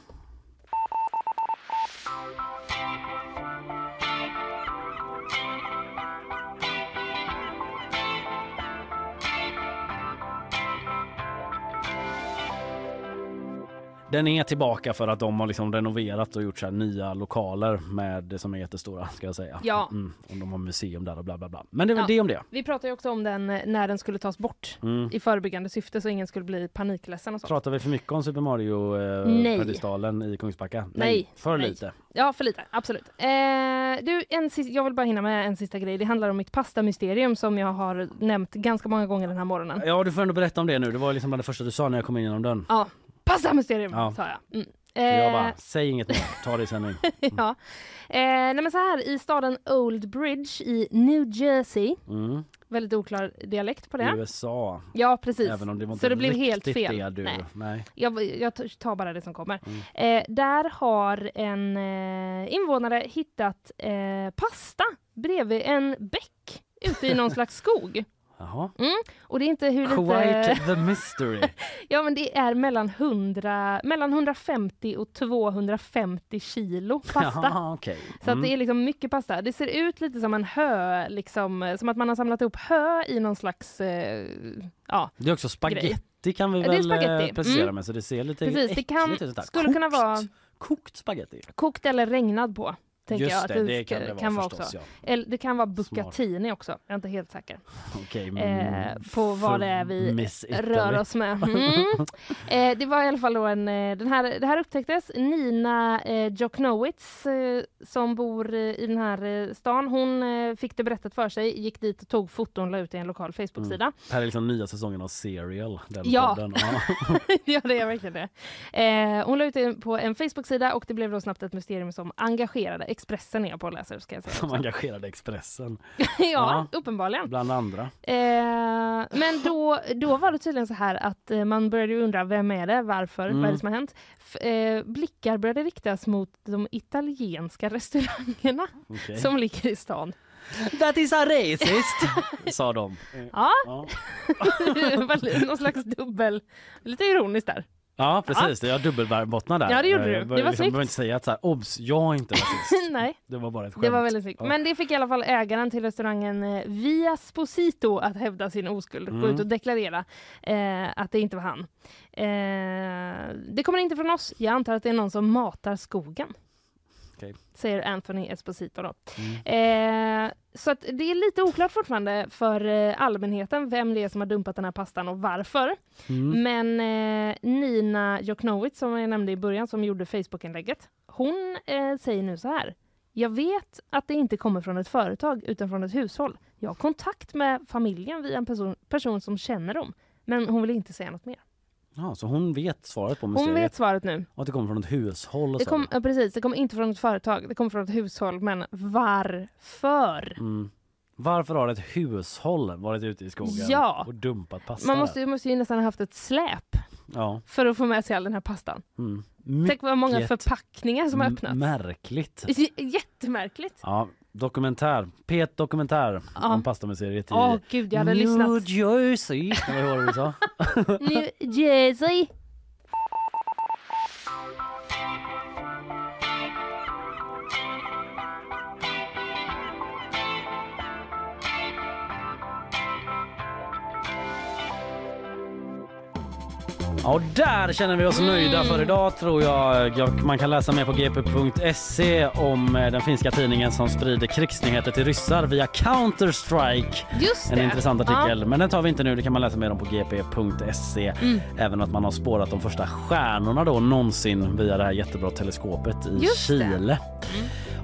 Den är tillbaka för att de har liksom renoverat och gjort så nya lokaler med som är jättestora ska jag säga. Ja. Mm, och de har museum där och bla bla bla. Men det är väl Ja. det om det. Vi pratade ju också om den eh, när den skulle tas bort Mm. i förebyggande syfte så ingen skulle bli panikledsen och så. Pratar vi för mycket om Super Mario eh, Nej. pedestalen i Kungsbacka? Nej. För Nej. lite. Ja, för lite. Absolut. Eh, du, en sista, jag vill bara hinna med en sista grej. Det handlar om mitt pastamysterium som jag har nämnt ganska många gånger den här morgonen. Ja du får ändå berätta om det nu. Det var liksom bland det första du sa när jag kom in genom dörren. Ja, pastamysterium Ja. sa jag. Mm. Så jag Eh, bara, säg inget mer, ta det i sändning. (laughs) ja. Eh, nej men så här, i staden Old Bridge i New Jersey, Mm. väldigt oklar dialekt på det. USA. Ja, precis. Även om det var Så inte det blev helt fel. det du... Nej. Nej. Jag, jag tar bara det som kommer. Mm. Eh, där har en eh, invånare hittat eh, pasta bredvid en bäck ute i någon slags skog. Jaha. Mm. Och det är inte hur Quite lite... the (laughs) mystery. (laughs) ja men det är mellan, 100, mellan 150 och 250 kilo pasta. Jaha. Så att Mm. det är liksom mycket pasta. Det ser ut lite som en hö, liksom, som att man har samlat ihop hö i någon slags, eh, ja. Det är också spaghetti kan vi väl eh, precisera Mm. med så det ser lite Precis, det kan, äckligt ut. skulle kunna vara Kokt spaghetti. kokt eller regnad på. Tänker Just jag att det, det kan det vara också. förstås, Eller det kan vara bucatini också. Jag är inte helt säker. (laughs) Okej, Eh, på vad det är vi rör oss med. (laughs) Mm. Eh, det var i alla fall då en, eh, den här, det här upptäcktes. Nina eh, Joknowitz eh, som bor eh, i den här eh, stan, hon fick det berättat för sig, gick dit och tog foton la ut i en lokal Facebook-sida. Mm. Det här är liksom nya säsongen av Serial. Den Ja. podden. Ja. (laughs) ja, det är verkligen det. Hon la ut det på en Facebook-sida och det blev då snabbt ett mysterium som engagerade. Expressen är jag på och läser ska jag säga. (laughs) Som engagerade Expressen. (laughs) ja, uppenbarligen. Bland andra. Eh, men då, då var det tydligen så här att eh, man började undra vem är det, varför, Mm. vad är det som har hänt? F- eh, blickar började riktas mot de italienska restaurangerna Okej. som ligger i stan. That is a racist! (laughs) sa de. Ja, Ja. Någon slags dubbel, lite ironiskt där. Ja precis, jag dubbelbottnade där. Ja, det gjorde du. Jag Det var snyggt. behöver inte säga att så här, obs, jag är inte rasist. (laughs) Nej. Det var bara ett skämt. Det var väldigt snyggt. Ja. Men det fick i alla fall ägaren till restaurangen eh, Via Sposito att hävda sin oskuld. Gå Mm. ut och deklarera eh, att det inte var han. Eh, det kommer inte från oss. Jag antar att det är någon som matar skogen. Okej. Säger Anthony Esposito då. Mm. Eh, så att det är lite oklart fortfarande för eh, allmänheten vem det är som har dumpat den här pastan och varför. Mm. Men eh, Nina Joknowitz som jag nämnde i början som gjorde Facebook-inlägget. Hon eh, säger nu så här. Jag vet att det inte kommer från ett företag utan från ett hushåll. Jag har kontakt med familjen via en person, person som känner dem. Men hon vill inte säga något mer. Ja, så hon vet svaret på Hon mysteriet? vet svaret nu. Och att det kommer från ett hushåll och Det kom, ja, precis, det kommer inte från ett företag, det kommer från ett hushåll. Men varför? Mm. Varför har ett hushåll varit ute i skogen Ja. och dumpat pasta Man måste, ju- måste ju nästan ha haft ett släp Ja. för att få med sig all den här pastan. Mm. Tänk vad många förpackningar som har öppnats. Märkligt. J- Jättemärkligt. Ja, dokumentär. Pet dokumentär Ja. om pastamuseet i Åh gud, jag hade New lyssnat. Jersey. Vad var det du sa? (laughs) New Jersey. Och där känner vi oss nöjda för idag tror jag. Man kan läsa mer på gp.se om eh, den finska tidningen som sprider krigsnyheter till ryssar via Counter-Strike. Just En det. intressant artikel, Ja. men den tar vi inte nu. Det kan man läsa mer om på gp.se. Mm. Även att man har spårat de första stjärnorna då någonsin via det här jättebra teleskopet i Just det. Mm.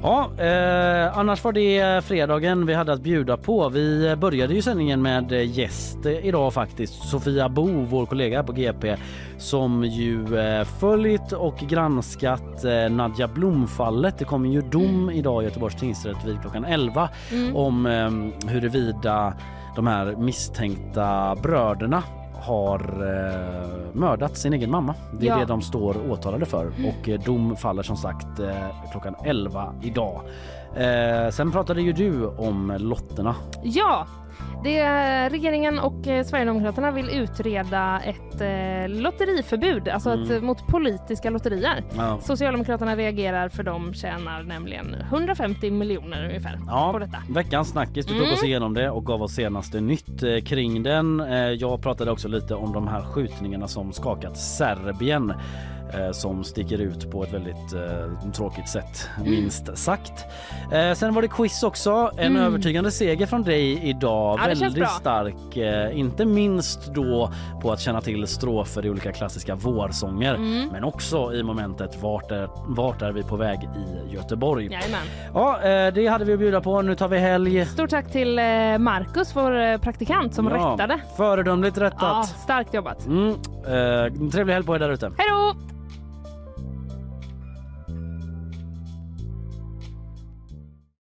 Ja, eh, annars var det fredagen vi hade att bjuda på. Vi började ju sändningen med gäst idag faktiskt. Sofia Bo, vår kollega på GP, som ju eh, följt och granskat eh, Nadja Blom-fallet. Det kommer ju dom idag i Göteborgs tingsrätt vid klockan 11 Mm. om eh, huruvida de här misstänkta bröderna har eh, mördat sin egen mamma. Det är Ja. det de står åtalade för och eh, dom faller som sagt eh, klockan 11 idag. Eh, sen pratade ju du om lotterna. Ja, det är regeringen och eh, Sverigedemokraterna vill utreda ett eh, lotteriförbud, alltså Mm. ett, mot politiska lotterier. Ja. Socialdemokraterna reagerar för de tjänar nämligen 150 miljoner ungefär Ja, på detta. veckans snackis. Du tog Mm. oss igenom det och gav oss senaste nytt eh, kring den. Eh, jag pratade också lite om de här skjutningarna som skakat Serbien. Eh, som sticker ut på ett väldigt eh, tråkigt sätt, minst sagt. Eh, sen var det quiz också. En Mm. övertygande seger från dig idag. Ja, väldigt stark, inte minst då på att känna till strofer i olika klassiska vårsånger, Mm. men också i momentet vart är, vart är vi på väg i Göteborg? Jajamän. Ja, det hade vi att bjuda på. Nu tar vi helg. Stort tack till Marcus, vår praktikant, som Ja, rättade. Föredömligt Ja, rättat. starkt jobbat. Mm, trevlig helg på er där ute. Hej då!